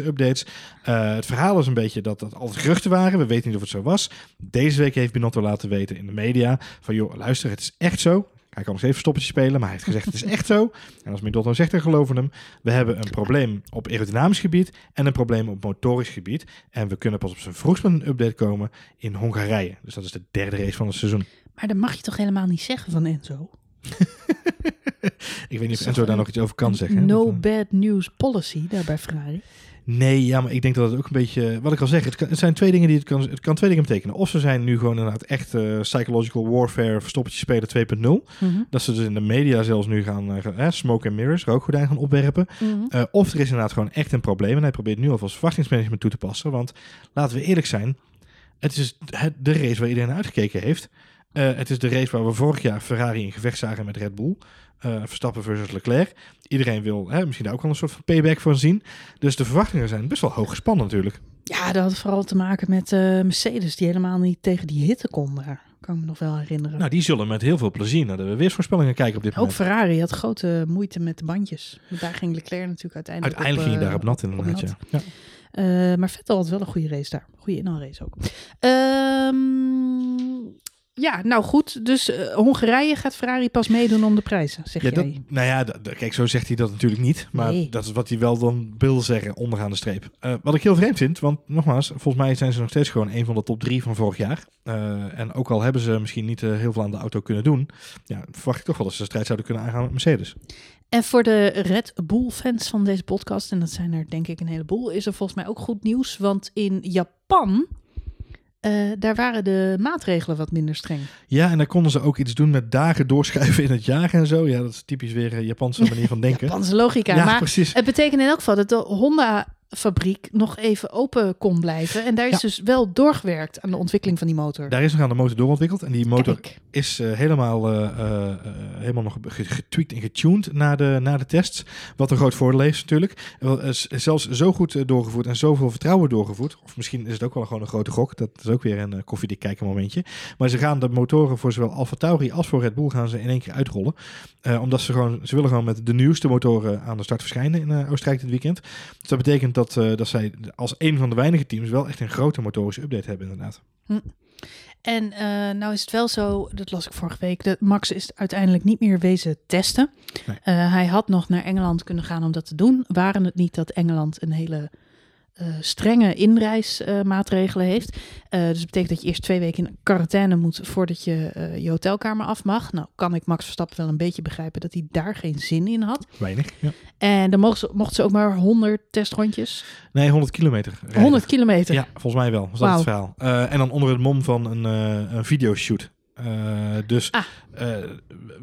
updates. Eh, het verhaal was een beetje dat dat altijd geruchten waren. We weten niet of het zo was. Deze week heeft Binotto laten weten in de media van joh, luister, het is echt zo. Hij kan nog steeds verstoppertje spelen, maar hij heeft gezegd het is echt zo. En als Binotto zegt, dan geloven hem. We hebben een probleem op aerodynamisch gebied en een probleem op motorisch gebied. En we kunnen pas op zijn vroegst met een update komen in Hongarije. Dus dat is de derde race van het seizoen. Maar dat mag je toch helemaal niet zeggen van Enzo? [laughs] Ik weet niet of Is Enzo daar nog iets over kan zeggen. No eh, bad news policy daar bij Ferrari. Nee, ja, maar ik denk dat het ook een beetje, wat ik al zeg, het, kan, het zijn twee dingen die het kan, het kan twee dingen betekenen. Of ze zijn nu gewoon inderdaad echt eh, psychological warfare, verstoppertje spelen 2.0. Mhm. Dat ze dus in de media zelfs nu gaan, eh, smoke and mirrors, rookgordijn gaan opwerpen. Mhm. Eh, of er is inderdaad gewoon echt een probleem en hij probeert nu alvast verwachtingsmanagement toe te passen. Want laten we eerlijk zijn, het is het, de race waar iedereen uitgekeken heeft. Het is de race waar we vorig jaar Ferrari in gevecht zagen met Red Bull. Eh, Verstappen versus Leclerc. Iedereen wil hè, misschien daar ook wel een soort van payback van zien. Dus de verwachtingen zijn best wel hoog gespannen natuurlijk. Ja, dat had vooral te maken met eh, Mercedes, die helemaal niet tegen die hitte kon daar. Kan ik me nog wel herinneren. Nou, die zullen met heel veel plezier naar de weersvoorspellingen kijken op dit ook moment. Ferrari had grote moeite met de bandjes. Want Daar ging Leclerc natuurlijk uiteindelijk Uiteindelijk op, ging je daar op eh, nat inderdaad, nat. ja. ja. Eh, maar Vettel had wel een goede race daar. Goede inhaalrace ook. Ehm, ja, nou goed. Dus eh, Hongarije gaat Ferrari pas meedoen om de prijzen, zeg Ja, dat, jij. nou ja, kijk, zo zegt hij dat natuurlijk niet. Maar Nee. dat is wat hij wel dan wil zeggen, onderaan de streep. Eh, wat ik heel vreemd vind, want nogmaals, volgens mij zijn ze nog steeds gewoon een van de top drie van vorig jaar. Eh, en ook al hebben ze misschien niet heel veel aan de auto kunnen doen, ja, verwacht ik toch wel dat ze de strijd zouden kunnen aangaan met Mercedes. En voor de Red Bull-fans van deze podcast, en dat zijn er denk ik een heleboel, is er volgens mij ook goed nieuws. Want in Japan, eh, daar waren de maatregelen wat minder streng. Ja, en dan konden ze ook iets doen met dagen doorschuiven in het jaar en zo. Ja, dat is typisch weer een Japanse manier van [laughs] denken. Japanse logica. ja, maar precies. het betekent in elk geval dat de Honda-fabriek nog even open kon blijven. En daar is Ja. dus wel doorgewerkt aan de ontwikkeling van die motor. Daar is nog aan de motor doorontwikkeld. En die motor Kijk. is eh, helemaal, eh, eh, helemaal nog ge- getweakt en getuned na de, na de tests. Wat een groot voordeel heeft natuurlijk. Zelfs zo goed doorgevoerd en zoveel vertrouwen doorgevoerd. Of misschien is het ook wel gewoon een grote gok. Dat is ook weer een koffiedik kijken momentje. Maar ze gaan de motoren voor zowel Alfa Tauri als voor Red Bull gaan ze in één keer uitrollen. Omdat ze gewoon, ze willen gewoon met de nieuwste motoren aan de start verschijnen in Oostenrijk dit weekend. Dus dat betekent dat, eh, dat zij als een van de weinige teams wel echt een grote motorische update hebben inderdaad. En eh, nou is het wel zo, dat las ik vorige week, dat Max is uiteindelijk niet meer wezen testen. Nee. Eh, hij had nog naar Engeland kunnen gaan om dat te doen. Waren het niet dat Engeland een hele eh, strenge inreismaatregelen heeft. Eh, dus dat betekent dat je eerst twee weken in quarantaine moet voordat je eh, je hotelkamer af mag. Nou kan ik Max Verstappen wel een beetje begrijpen dat hij daar geen zin in had. Weinig. Ja. En dan mochten ze, mochten ze ook maar 100 testrondjes. Nee, 100 kilometer. rijden. 100 kilometer. Ja, volgens mij wel. Was dat Wauw. het verhaal. En dan onder het mom van een, een videoshoot. Eh, dus Ah. eh,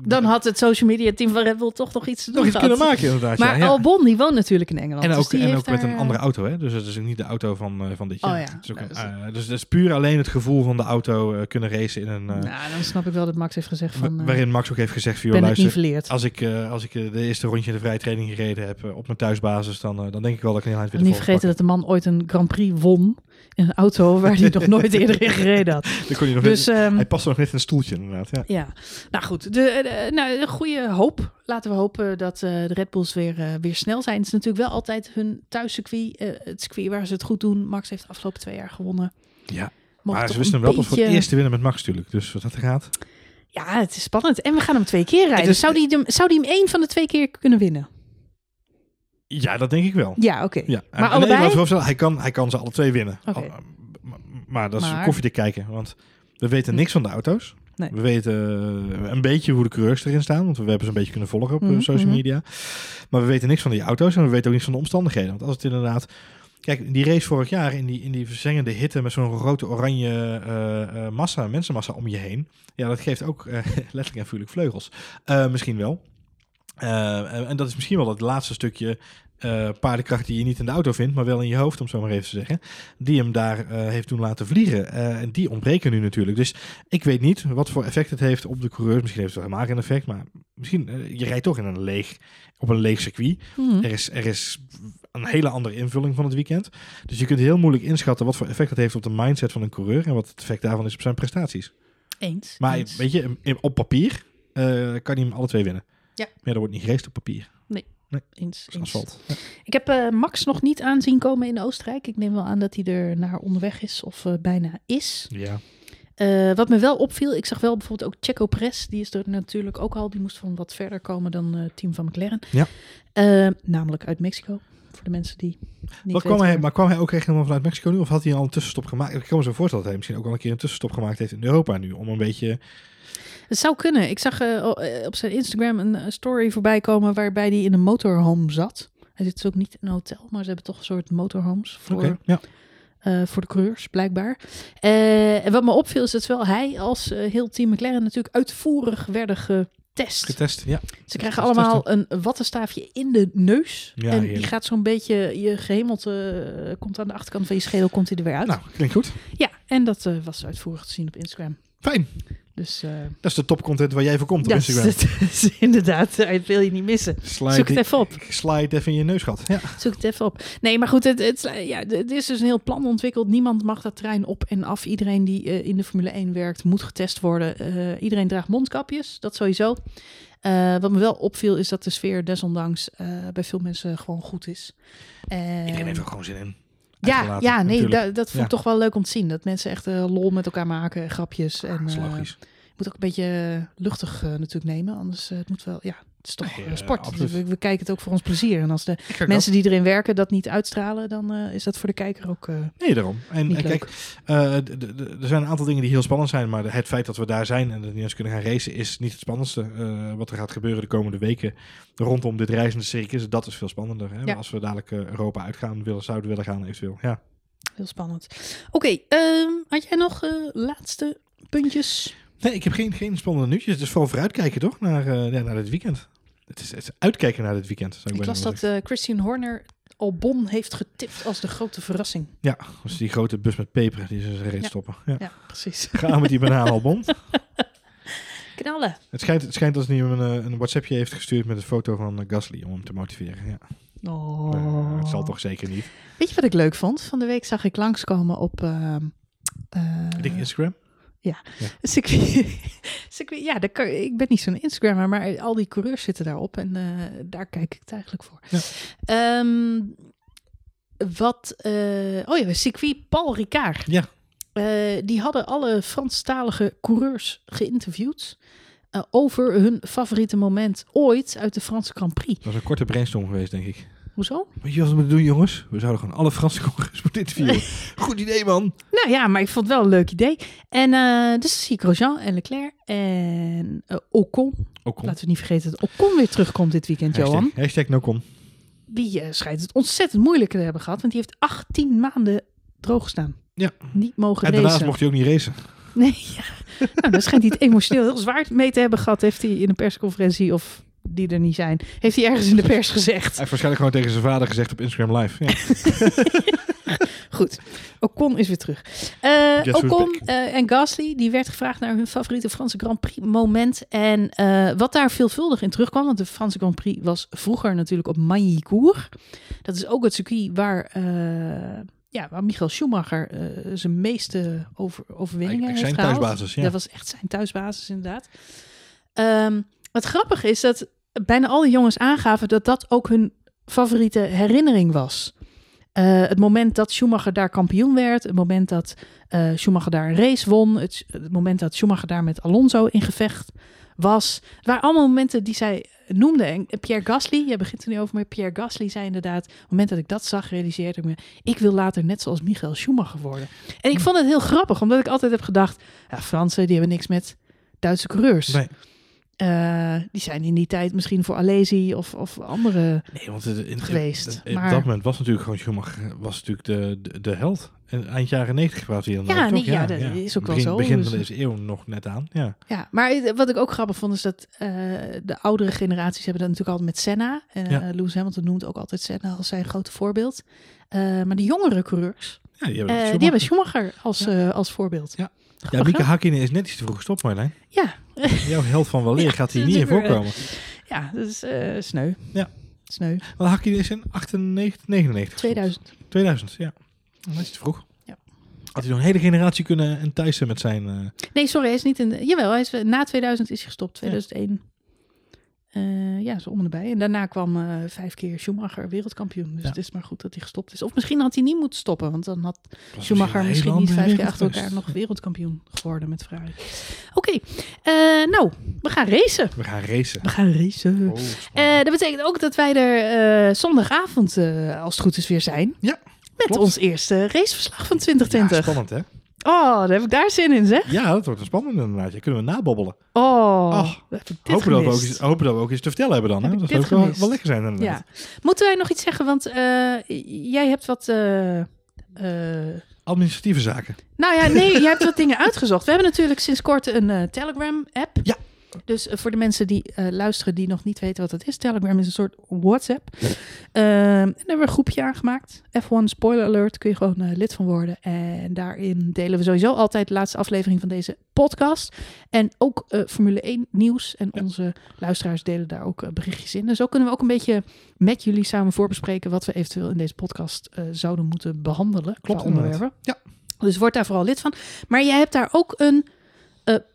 Dan had het social media team van Red Bull toch nog iets te doen nog iets kunnen maken inderdaad. Maar ja, ja. Albon, die woont natuurlijk in Engeland. En dus ook, die en heeft ook met een andere auto, hè? Dus het is ook niet de auto van, eh, van dit Oh jaar. ja. Het is ook Ja, een, dat is- dus het is puur alleen het gevoel van de auto kunnen racen in een... Nou, dan snap ik wel dat Max heeft gezegd van... waarin Max ook heeft gezegd van, joh, luister, als ik, als ik de eerste rondje in de vrije training gereden heb op mijn thuisbasis, dan, dan denk ik wel dat ik een heel eind weer Niet vergeten dat de man ooit een Grand Prix won in een auto waar hij nog nooit eerder in gereden had. [laughs] kon nog Dus net- ehm, hij past nog net in een stoeltje inderdaad. Ja. ja, nou goed. De, de, nou, een goede hoop. Laten we hopen dat eh, de Red Bulls weer, eh, weer snel zijn. Het is natuurlijk wel altijd hun thuiscircuit. eh, het circuit waar ze het goed doen. Max heeft de afgelopen twee jaar gewonnen. Ja, maar ze wisten een hem wel pas voor het beetje- eerst te winnen met Max natuurlijk. Dus wat dat gaat. Ja, het is spannend. En we gaan hem twee keer rijden. Zou die, hem, zou die hem één van de twee keer kunnen winnen? Ja, dat denk ik wel. Ja, oké. Ja. Maar allebei? hij, kan, hij kan ze alle twee winnen. Al- maar, maar dat is Maar- koffie te kijken. Want we weten niks van de auto's. Nee. We weten eh, een beetje hoe de coureurs erin staan. Want we hebben ze een beetje kunnen volgen op eh, Mhm, social mhm. media. Maar we weten niks van die auto's. En we weten ook niks van de omstandigheden. Want als het inderdaad... Kijk, die race vorig jaar in die, in die verzengende hitte met zo'n grote oranje eh, massa, mensenmassa om je heen. Ja, dat geeft ook eh, [laughs] letterlijk en vuurlijk vleugels. Misschien wel. En- en dat is misschien wel het laatste stukje eh, paardenkracht die je niet in de auto vindt, maar wel in je hoofd, om zo maar even te zeggen. Die hem daar eh, heeft doen laten vliegen. Eh, en die ontbreken nu natuurlijk. Dus ik weet niet wat voor effect het heeft op de coureurs. Misschien heeft het wel helemaal geen effect, maar misschien, je rijdt toch in een leeg, op een leeg circuit. Mhm. Er is, er is een hele andere invulling van het weekend. Dus je kunt heel moeilijk inschatten wat voor effect het heeft op de mindset van een coureur en wat het effect daarvan is op zijn prestaties. Eens. Maar eens. weet je, op papier kan hij hem alle twee winnen. Ja. Maar er wordt niet gereest op papier. eens, Eens. asfalt. Ik heb eh, Max nog niet aanzien komen in Oostenrijk. Ik neem wel aan dat hij er naar onderweg is of eh, bijna is. Ja. Eh, wat me wel opviel, ik zag wel bijvoorbeeld ook Checo Perez. Die is er natuurlijk ook al. Die moest van wat verder komen dan eh, het team van McLaren. Ja. Eh, namelijk uit Mexico. Voor de mensen die niet Wat kwam hij, maar kwam hij ook echt helemaal vanuit Mexico nu? Of had hij al een tussenstop gemaakt? Ik kan me zo voorstellen dat hij misschien ook al een keer een tussenstop gemaakt heeft in Europa nu. Om een beetje... Het zou kunnen. Ik zag eh, eh, op zijn Instagram een eh, story voorbij komen waarbij hij in een motorhome zat. Hij zit dus ook niet in een hotel, maar ze hebben toch een soort motorhomes voor, ja. voor de coureurs, blijkbaar. En wat me opviel is dat zowel hij als heel team McLaren natuurlijk uitvoerig werden getest. Getest, ja. Ze krijgen Getest, allemaal een wattenstaafje in de neus. Ja, en die gaat zo'n beetje, je gehemelte eh, komt aan de achterkant van je schedel, komt hij er weer uit. Nou, klinkt goed. Ja, en dat was uitvoerig te zien op Instagram. Fijn. Dus eh, Dat is de topcontent waar jij voor komt op ja, Instagram. dat is [laughs] inderdaad, dat wil je niet missen. Slide, Zoek het even op. Slide even in je neusgat. Ja. Zoek het even op. Nee, maar goed, het, het, ja, het is dus een heel plan ontwikkeld. Niemand mag dat trein op en af. Iedereen die eh, in de Formule 1 werkt, moet getest worden. Eh, iedereen draagt mondkapjes, dat sowieso. Eh, wat me wel opviel, is dat de sfeer desondanks eh, bij veel mensen gewoon goed is. En- Iedereen heeft er gewoon zin in. Ja, ja, nee, natuurlijk. dat vond ik Ja. toch wel leuk om te zien. Dat mensen echt eh, lol met elkaar maken, grapjes. En Dat is eh, logisch. je moet ook een beetje eh, luchtig eh, natuurlijk nemen. Anders eh, het moet wel, ja, het is toch Nee, eh, sport. we, we kijken het ook voor ons plezier. En als de mensen die erin werken dat niet uitstralen, dan eh, is dat voor de kijker ook eh, Nee, daarom. En, niet en leuk. kijk, eh, er zijn een aantal dingen die heel spannend zijn, maar het feit dat we daar zijn en dat we niet eens kunnen gaan racen is niet het spannendste. Eh, wat er gaat gebeuren de komende weken rondom dit reizende circus, dat is veel spannender. Hè? Ja. Als we dadelijk Europa uitgaan, willen, zouden willen gaan eventueel. Ja. heel spannend. Oké, ehm, had jij nog eh, laatste puntjes? Nee, ik heb geen, geen spannende nieuwtjes. Het is vooral vooruitkijken toch, naar, eh, ja, naar dit weekend. Het is, het is uitkijken naar dit weekend. Zou ik Ik las dat eh, Christian Horner Albon heeft getipt als de grote verrassing. Ja, is die grote bus met peper die ze Ja. stoppen. Ja. Ja, precies. Gaan met die bananenalbom. [laughs] Knallen. Het schijnt, het schijnt dat hij hem een, eh, een WhatsAppje heeft gestuurd met een foto van eh, Gasly om hem te motiveren. Ja. Oh. Het zal toch zeker niet. Weet je wat ik leuk vond? Van de week zag ik langskomen op... ehm, eh, Ik denk Instagram. Circuit. [laughs] circuit- ja, daar kan, ik ben niet zo'n Instagrammer, maar al die coureurs zitten daarop. En eh, daar kijk ik het eigenlijk voor. Ja. Ehm, wat... eh, oh ja, circuit Paul Ricard. Ja. Eh, die hadden alle Franstalige coureurs geïnterviewd... over hun favoriete moment ooit uit de Franse Grand Prix. Dat was een korte brainstorm geweest, denk ik. Hoezo? Weet je wat we moeten doen, jongens? We zouden gewoon alle Franse coureurs moeten interviewen. Goed idee, man. Nou ja, maar ik vond het wel een leuk idee. En eh, dus zie ik Grosjean en Leclerc en eh, Ocon. Laten we niet vergeten dat Ocon weer terugkomt dit weekend, Johan. Hashtag, hashtag no kom. Die eh, schijnt het ontzettend moeilijk te hebben gehad. Want die heeft 18 maanden droog gestaan. Ja. Niet mogen En daarnaast racen. mocht hij ook niet racen. Nee, [laughs] ja. nou, dan schijnt hij het emotioneel heel zwaar mee te hebben gehad. Heeft hij in een persconferentie of die er niet zijn, heeft hij ergens in de pers gezegd. Hij heeft waarschijnlijk gewoon tegen zijn vader gezegd op Instagram Live. Ja. [laughs] Goed, Ocon is weer terug. Uh, Ocon eh, en Gasly, die werd gevraagd naar hun favoriete Franse Grand Prix moment. En eh, wat daar veelvuldig in terugkwam, want de Franse Grand Prix was vroeger natuurlijk op Magny-Cours. Dat is ook het circuit waar, eh, ja, waar Michael Schumacher zijn meeste over, overwinningen heeft Zijn gehaald. thuisbasis, ja. Dat was echt zijn thuisbasis inderdaad. Ehm, wat grappig is dat bijna al die jongens aangaven dat dat ook hun favoriete herinnering was. Eh, het moment dat Schumacher daar kampioen werd, het moment dat eh, Schumacher daar een race won, het, het moment dat Schumacher daar met Alonso in gevecht was. Het waren allemaal momenten die zij noemde. En Pierre Gasly, jij begint er nu over, maar Pierre Gasly zei inderdaad, op het moment dat ik dat zag, realiseerde ik me, ik wil later net zoals Michael Schumacher worden. En ik vond het heel grappig, omdat ik altijd heb gedacht, ja, Fransen, die hebben niks met Duitse coureurs. Nee. Eh, die zijn in die tijd misschien voor Alesi of, of andere. Nee, want het- in, Geweest, in- maar- dat moment was natuurlijk gewoon Schumacher was natuurlijk de, de, de held. En eind jaren 90 praat hij dan Ja, nee, ja, dat is ook wel begin, zo, Begin dus- van deze eeuw nog net aan. Ja. Ja, maar wat ik ook grappig vond is dat eh, de oudere generaties hebben dat natuurlijk altijd met Senna. En Ja. eh, Lewis Hamilton noemt ook altijd Senna als zijn grote voorbeeld. Maar de jongere coureurs, Ja, die hebben die hebben Schumacher als, eh, als voorbeeld. Ja. Ja, hè? Hakkinen is net iets te vroeg gestopt, Marjolein. Ja, [laughs] Jouw held van weleer Ja, gaat hier niet in eh, voorkomen. ja, dat is eh, sneu. Ja. Sneu. Want Hakkinen is in 98, 99 gestopt. 2000. 2000, ja. Dat is te vroeg. Ja. Had hij nog een hele generatie kunnen enthousen met zijn... eh, Nee, sorry, hij is niet in. De, jawel, hij is, na 2000 is hij gestopt. 2001. Eh, ja, zo om en erbij. En daarna kwam eh, vijf keer Schumacher wereldkampioen. Dus Ja. het is maar goed dat hij gestopt is. Of misschien had hij niet moeten stoppen. Want dan had was Schumacher misschien niet vijf keer achter elkaar nog wereldkampioen geworden met Ferrari. Oké, eh, nou, we gaan racen. We gaan racen. We gaan racen. Oh, dat betekent ook dat wij er zondagavond, als het goed is, weer zijn. Ja, Met klopt. ons eerste raceverslag van ja, 2020. spannend hè? Oh, daar heb ik daar zin in, zeg. Ja, dat wordt een spannend inderdaad. Ja, kunnen we nabobbelen. Oh, Ach, heb ik dit Hopen dat, we ook hopen dat we ook iets te vertellen hebben dan. Heb Dat zou ook wel, wel lekker zijn inderdaad. Ja. Moeten wij nog iets zeggen? Want eh, jij hebt wat... eh, eh, Administratieve zaken. nou ja, [laughs] nee, jij hebt wat dingen uitgezocht. We hebben natuurlijk sinds kort een Telegram-app. Ja. Dus eh, voor de mensen die eh, luisteren die nog niet weten wat dat is. Telegram is een soort WhatsApp. Ehm, en daar hebben we een groepje aangemaakt. F1 Spoiler Alert, kun je gewoon eh, lid van worden. En daarin delen we sowieso altijd de laatste aflevering van deze podcast. En ook Formule 1 nieuws. En Ja. onze luisteraars delen daar ook berichtjes in. En zo kunnen we ook een beetje met jullie samen voorbespreken... wat we eventueel in deze podcast zouden moeten behandelen. Klopt, onderwerpen. Ja. Dus word daar vooral lid van. Maar jij hebt daar ook een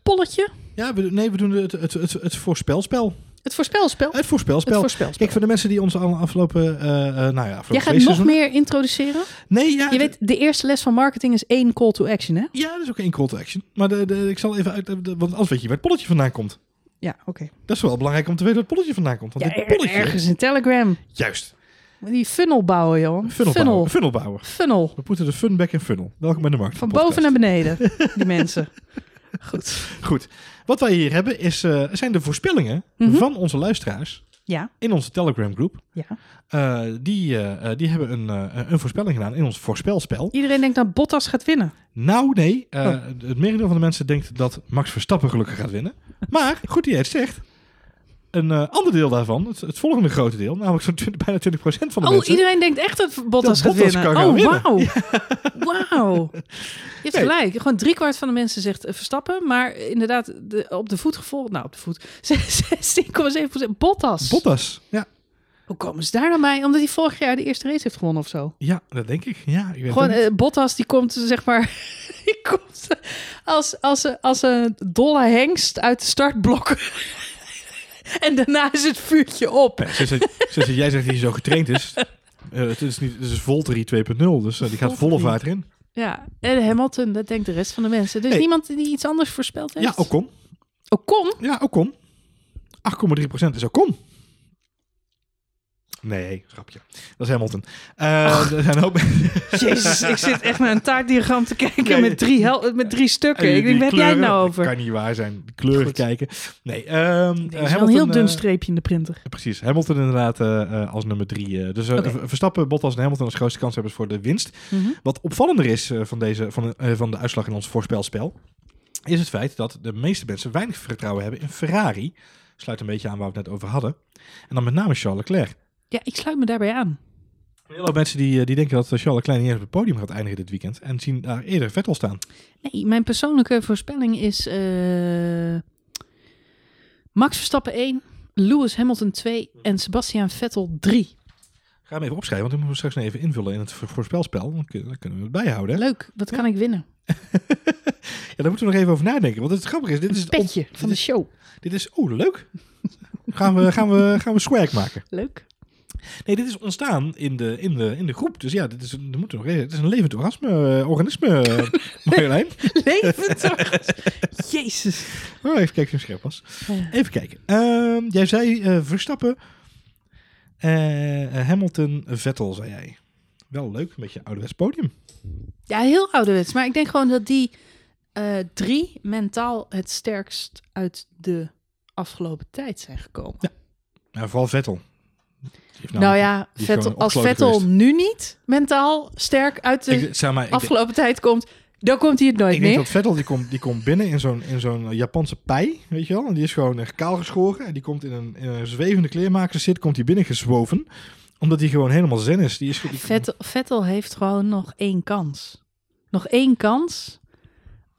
polletje. Ja, we, nee, we doen het, het, het, het voorspelspel. Het voorspelspel. Het voorspelspel. Het voorspelspel. Kijk, voor de mensen die ons al afgelopen, eh nou ja, afgelopen Jij gaat nog meer introduceren. Nee, ja. Je weet, de eerste les van marketing is één call to action, hè? Ja, dat is ook één call to action. Maar de, de, ik zal even uit, de- want anders weet je waar het polletje vandaan komt. Ja, oké. Dat is wel belangrijk om te weten waar het polletje vandaan komt. Want Ja, dit polletje, ergens in Telegram. juist, Die funnel bouwen, joh. funnel, Funnel. bouwen. funnel bouwen. Funnel. We moeten de fun back in funnel. Welkom bij de markt. Van boven naar beneden, die mensen. [laughs] Goed. Goed. Wat wij hier hebben is, eh, zijn de voorspellingen Mhm. van onze luisteraars Ja, in onze Telegram groep. ja. Eh, die, eh, die hebben een, een voorspelling gedaan in ons voorspelspel. Iedereen denkt dat Bottas gaat winnen. Nou, nee. Oh. Het merendeel van de mensen denkt dat Max Verstappen gelukkig gaat winnen. Maar, goed jij het zegt. Een eh, ander deel daarvan, het, het volgende grote deel, namelijk zo'n 20, bijna 20% van de Oh, mensen. iedereen denkt echt dat Bottas Dat gaat winnen. oh, wauw. Wauw. [laughs] Je hebt Nee. gelijk. Gewoon driekwart van de mensen zegt eh, Verstappen. Maar inderdaad, de, op de voet gevolgd. Nou, op de voet. [laughs] 16,7% Bottas. Bottas. Ja. Hoe komen ze daar nou bij? Omdat hij vorig jaar de eerste race heeft gewonnen of zo. ja, dat denk ik. Ja, ik weet Gewoon, eh, Bottas die komt, zeg maar, [laughs] die komt als, als, een- als een dolle hengst uit de startblokken. [laughs] en daarna is het vuurtje op. Ja, sinds, dat- sinds dat jij zegt dat hij zo getraind is. eh, het is niet, het is Volteri 2.0, dus eh, die gaat volle vaart erin. Ja, en Hamilton, dat denkt de rest van de mensen. Dus Hey. niemand die iets anders voorspeld heeft? Ja, Ocon. Ocon? Ja, Ocon. 8,3% is Ocon. Nee, grapje. Dat is Hamilton. Eh, er zijn. [laughs] Jezus, ik zit echt naar een taartdiagram te kijken Ja, met, drie hel met drie stukken. Die ik denk, waar heb jij het nou over? kan niet waar zijn. De kleuren Goed. kijken. Nee, ehm Er eh, is wel een Hamilton, heel dun eh, streepje in de printer. Precies, Hamilton inderdaad eh, eh, als nummer drie. eh. dus eh. Ver- Verstappen, Bottas en Hamilton als grootste kanshebbers voor de winst. Mhm. Wat opvallender is eh, van, deze, van, eh, van de uitslag in ons voorspelspel, is het feit dat de meeste mensen weinig vertrouwen hebben in Ferrari. Sluit een beetje aan waar we het net over hadden. En dan met name Charles Leclerc. Ja, ik sluit me daarbij aan. Heel veel mensen die, eh, die denken dat Charles Leclerc niet eens op het podium gaat eindigen dit weekend. En zien daar eerder Vettel staan. Nee, mijn persoonlijke voorspelling is eh, Max Verstappen 1, Lewis Hamilton 2 en Sebastian Vettel 3. Ga hem even opschrijven, want dan moeten we straks nog even invullen in het vo- voorspelspel. Dan kun- dan kunnen we het bijhouden. Leuk, wat kan ik winnen? [laughs] Ja, daar moeten we nog even over nadenken. Want het grappige is, dit is het on- petje van de is, show. dit is oh, leuk. gaan, we, gaan, we, gaan we swag maken. Leuk. Nee, dit is ontstaan in de, in de, in de groep. Dus ja, dit is, een- er moet nog, het is een levend orgasme, eh, organisme, [laughs] Marjolein. Levend. [laughs] Jezus. Oh, even kijken of het scherp was. Ja. Even kijken. Ehm, jij zei eh, Verstappen, eh, Hamilton, Vettel, zei jij. Wel leuk, een beetje ouderwets podium. Ja, heel ouderwets. Maar ik denk gewoon dat die eh, drie mentaal het sterkst uit de afgelopen tijd zijn gekomen. Ja, vooral Vettel. Nou ja, Vettel, als Vettel geweest. nu niet mentaal sterk uit de Ik, zeg maar, ik, afgelopen tijd komt, dan komt hij het nooit ik denk meer. dat Vettel die komt, die komt binnen in zo'n, in zo'n Japanse pij, weet je wel. En die is gewoon echt kaal geschoren. En die komt in een, in een zwevende kleermaker zit, komt hij binnen gezwoven. Omdat hij gewoon helemaal zen is. Die is die- Vettel, Vettel heeft gewoon nog één kans. Nog één kans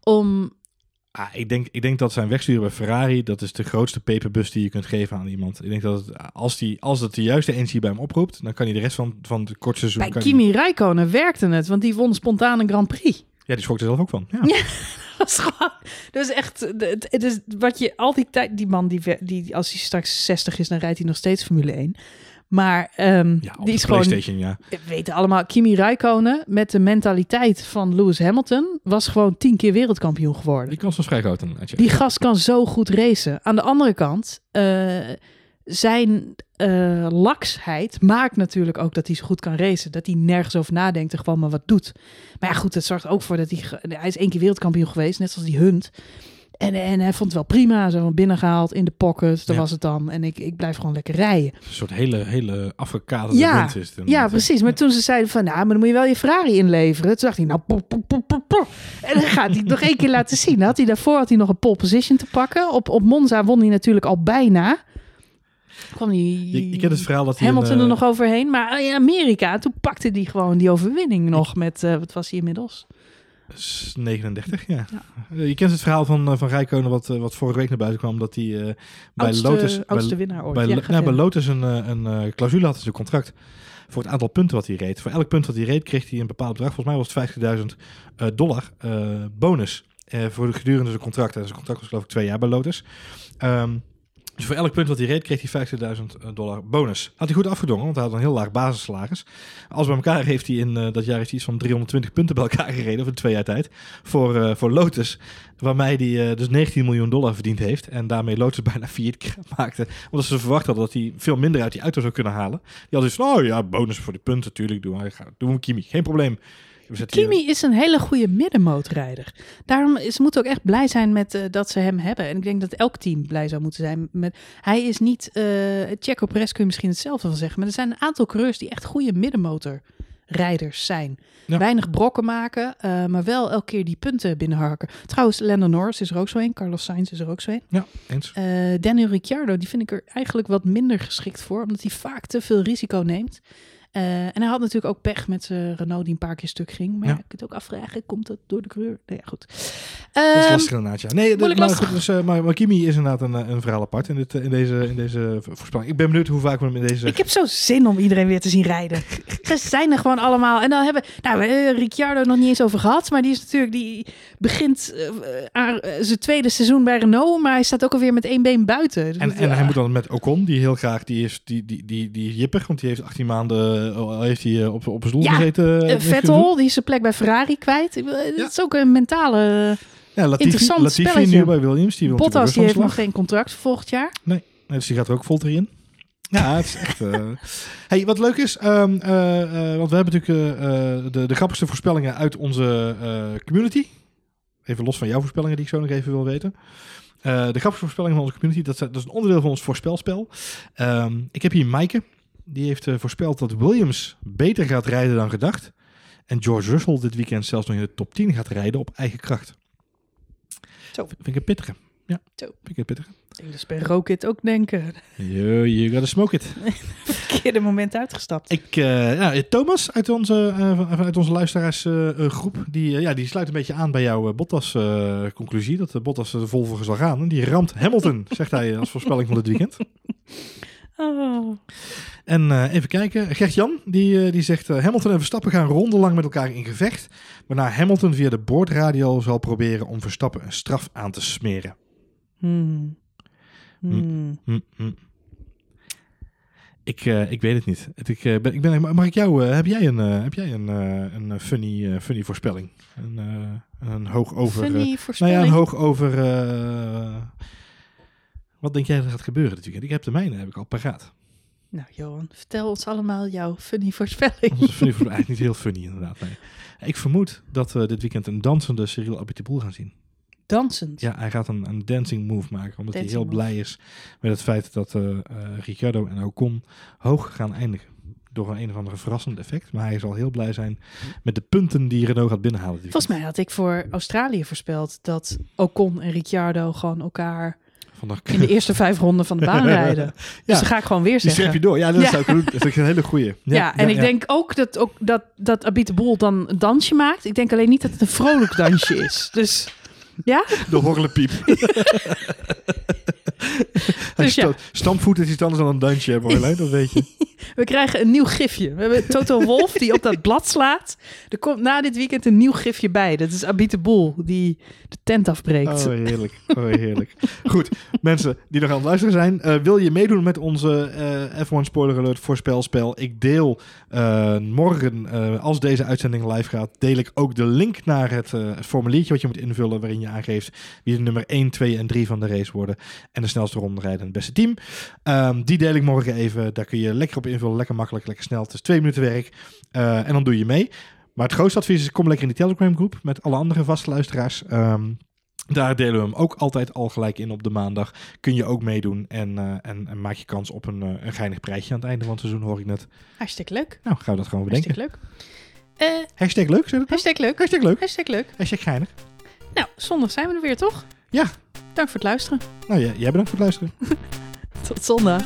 om... Ah, ik, denk, ik denk dat zijn wegsturen bij Ferrari, dat is de grootste peperbus die je kunt geven aan iemand. Ik denk dat het, als, die, als het de juiste energie bij hem oproept, dan kan hij de rest van, van het korte seizoen... Bij kan Kimi Räikkönen werkte het, want die won spontaan een Grand Prix. ja, die schrok er zelf ook van. Ja. [laughs] Ja. Dat is gewoon... Is echt... Het, is wat je al die tijd... Die man, die, die, als hij straks 60 is, dan rijdt hij nog steeds Formule 1. Maar ehm, Ja, die is gewoon... PlayStation, ja. We weten allemaal, Kimi Räikkönen met de mentaliteit van Lewis Hamilton... was gewoon tien keer wereldkampioen geworden. Die kans was vrij groot. Die gast kan zo goed racen. Aan de andere kant, eh, zijn eh, laksheid maakt natuurlijk ook dat hij zo goed kan racen. Dat hij nergens over nadenkt en gewoon maar wat doet. Maar ja, goed, het zorgt ook voor dat hij... Hij is één keer wereldkampioen geweest, net zoals die Hunt. En, en hij vond het wel prima, zo van binnengehaald in de pocket. Dat Ja. was het dan. En ik, ik blijf gewoon lekker rijden. Een soort hele, hele afgekaderde Ja, wind is het Ja, precies. Maar toen ze zeiden van, nou, maar dan moet je wel je Ferrari inleveren. Toen dacht hij, nou, pop, pop, pop, pop, pop. En dan gaat hij het nog één keer laten zien. Had hij daarvoor had hij nog een pole position te pakken. Op, op Monza won hij natuurlijk al bijna. Kwam hij je kent het verhaal dat hij... Hamilton een, er eh, nog overheen. Maar in Amerika, toen pakte hij gewoon die overwinning nog met, eh, wat was hij inmiddels? Is 39, ja. Je kent het verhaal van, eh, van Rijkonen wat, eh, wat vorige week naar buiten kwam. Dat hij eh, bij Oudste, Lotus... oudste bij, winnaar ooit. bij, Ja, nou, bij. Lotus een, een clausule had in zijn contract. Voor het aantal punten wat hij reed. Voor elk punt wat hij reed kreeg hij een bepaald bedrag. Volgens mij was het 50.000 eh, dollar bonus. voor de gedurende zijn contract. En zijn contract was geloof ik twee jaar bij Lotus. Ehm, dus voor elk punt wat hij reed kreeg hij 50.000 dollar bonus. Had hij goed afgedongen, want hij had een heel laag basissalaris. Als bij elkaar heeft hij in eh, dat jaar iets van 320 punten bij elkaar gereden. Of in twee jaar tijd. Voor, eh, voor Lotus. Waarmee hij eh, dus 19 miljoen dollar verdiend heeft. En daarmee Lotus [laughs] bijna failliet maakte. Omdat ze verwacht hadden dat hij veel minder uit die auto zou kunnen halen. Die hadden dus van, oh ja, bonus voor die punten natuurlijk. Doen we, doen we Kimi, geen probleem. Hier- Kimi is een hele goede middenmootrijder. Daarom is, ze moeten ook echt blij zijn met eh, dat ze hem hebben. En ik denk dat elk team blij zou moeten zijn met. Hij is niet. eh Checo Perez kun je misschien hetzelfde van zeggen. Maar er zijn een aantal coureurs die echt goede middenmotorrijders zijn. Ja. Weinig brokken maken, eh, maar wel elke keer die punten binnenharken. Trouwens, Lando Norris is er ook zo een. Carlos Sainz is er ook zo een. Ja, eens. Daniel Ricciardo, die vind ik er eigenlijk wat minder geschikt voor, omdat hij vaak te veel risico neemt. Eh, en hij had natuurlijk ook pech met zijn Renault die een paar keer stuk ging. Maar Ja. ja. je kunt ook afvragen, komt dat door de coureur? Nou ja, goed. Dat is Ehm, lastig inderdaad, ja. Nee, de, maar, goed, dus, eh, maar, maar Kimi is inderdaad een, eh, een verhaal apart in, dit, eh, in, deze, in deze voorspelling. Ik ben benieuwd hoe vaak we hem in deze... ik heb zo zin om iedereen weer te zien rijden. [laughs] Ze zijn er gewoon allemaal. En dan hebben nou, eh, Ricciardo nog niet eens over gehad. Maar die is natuurlijk, die begint eh, eh, zijn tweede seizoen bij Renault. Maar hij staat ook alweer met één been buiten. En, Dus, en hij moet dan met Ocon, die heel graag, die is, die, die, die, die is jipper, want die heeft 18 maanden eh, heeft hij eh, op, op een stoel Ja, gezeten. Eh, Vettel, die is zijn plek bij Ferrari kwijt. Dat is ook een mentale... Ja, Latifi, interessant Latifi spelletje. nu bij Williams. Die wil Bottas die heeft nog geen contract volgend jaar. Nee, dus die gaat er ook vol in. Ja, het is echt... eh [laughs] hey, wat leuk is, ehm, eh, eh, want we hebben natuurlijk de, de grappigste voorspellingen uit onze eh, community. Even los van jouw voorspellingen die ik zo nog even wil weten. Eh, de grappigste voorspellingen van onze community, dat, dat is een onderdeel van ons voorspelspel. Ehm, ik heb hier Maaike. Die heeft eh, voorspeld dat Williams beter gaat rijden dan gedacht. En George Russell dit weekend zelfs nog in de top 10 gaat rijden op eigen kracht. Zo. Vind ik een pittige. Ja, Zo. vind ik pittige. Ik dus bij Rocket ook denken. You, you gotta smoke it. [laughs] Verkeerde moment uitgestapt. Ik, ja, Thomas uit onze, van- vanuit onze luisteraarsgroep, die, ja, die sluit een beetje aan bij jouw Bottas-conclusie. dat de Bottas de Volvo zal gaan. En die ramt Hamilton, [laughs] zegt hij als voorspelling van dit weekend. Oh. En eh, even kijken. Gert-Jan, die, eh, die zegt... eh, Hamilton en Verstappen gaan rondenlang met elkaar in gevecht. Waarna Hamilton via de boordradio zal proberen om Verstappen een straf aan te smeren. Hmm. Hmm. Hm, hm. Ik, ik weet het niet. Ik, ben, ik ben, mag ik jou... heb jij een, heb jij een, een funny, funny voorspelling? Een, een hoog over... Funny nou voorspelling. ja, een hoog over... wat denk jij dat er gaat gebeuren weekend? Ik heb de mijne, heb ik al paraat. Nou, Johan, vertel ons allemaal jouw funny voorspelling. Is funny, voor- eigenlijk niet heel funny inderdaad. Nee. Ik vermoed dat we dit weekend een dansende Cyril Abiteboul gaan zien. Dansend. Ja, hij gaat een, een dancing move maken. Omdat hij heel move. blij is met het feit dat eh eh, Ricciardo en Ocon hoog gaan eindigen. Door een, een of andere verrassend effect. Maar hij zal heel blij zijn met de punten die Renault gaat binnenhalen. Volgens mij had ik voor Australië voorspeld dat Ocon en Ricciardo gewoon elkaar. Vandaag in de eerste vijf ronden van de baan [laughs] rijden. Dus dat ga ik gewoon weer Die zeggen. schep je door. Ja, dat Ja. zou ik doen. Dat is een hele goeie. Ja, en ik denk ook dat, ook dat, dat Abite Bol dan een dansje maakt. Ik denk alleen niet dat het een vrolijk dansje is. Dus ja, De horlepiep. [laughs] Dus ja. Stampvoet is iets anders dan een dansje, Marjolein, dat weet je. We krijgen een nieuw gifje. We hebben Toto [laughs] Wolf die op dat blad slaat. Er komt na dit weekend een nieuw gifje bij. Dat is Abite Bol die de tent afbreekt. Oh, heerlijk. Oh, heerlijk. Goed, mensen die nog aan het luisteren zijn. eh, wil je meedoen met onze eh, F1 Spoiler Alert voorspelspel? Ik deel eh, morgen, als deze uitzending live gaat, deel ik ook de link naar het, het formuliertje wat je moet invullen. Waarin je aangeeft wie de nummer 1, 2 en 3 van de race worden. En de snelste ronde rijden en het beste team. Ehm, die deel ik morgen even. Daar kun je lekker op invullen. Lekker makkelijk, lekker snel. Het is twee minuten werk. Eh, en dan doe je mee. Maar het grootste advies is, kom lekker in die Telegram groep met alle andere vaste luisteraars. Ehm, daar delen we hem ook altijd al gelijk in op de maandag. Kun je ook meedoen en, eh, en, en maak je kans op een, eh, een geinig prijsje aan het einde van het seizoen, hoor ik net. Hartstikke leuk. Nou, gaan we dat gewoon bedenken. Hartstikke leuk. Hashtag leuk, zeg het? hashtag leuk. Hashtag leuk. Hashtag leuk. Hashtag geinig. Nou, zondag zijn we er weer, toch? Ja. Dank voor het luisteren. Nou, jij, jij bedankt voor het luisteren. [laughs] Tot zondag.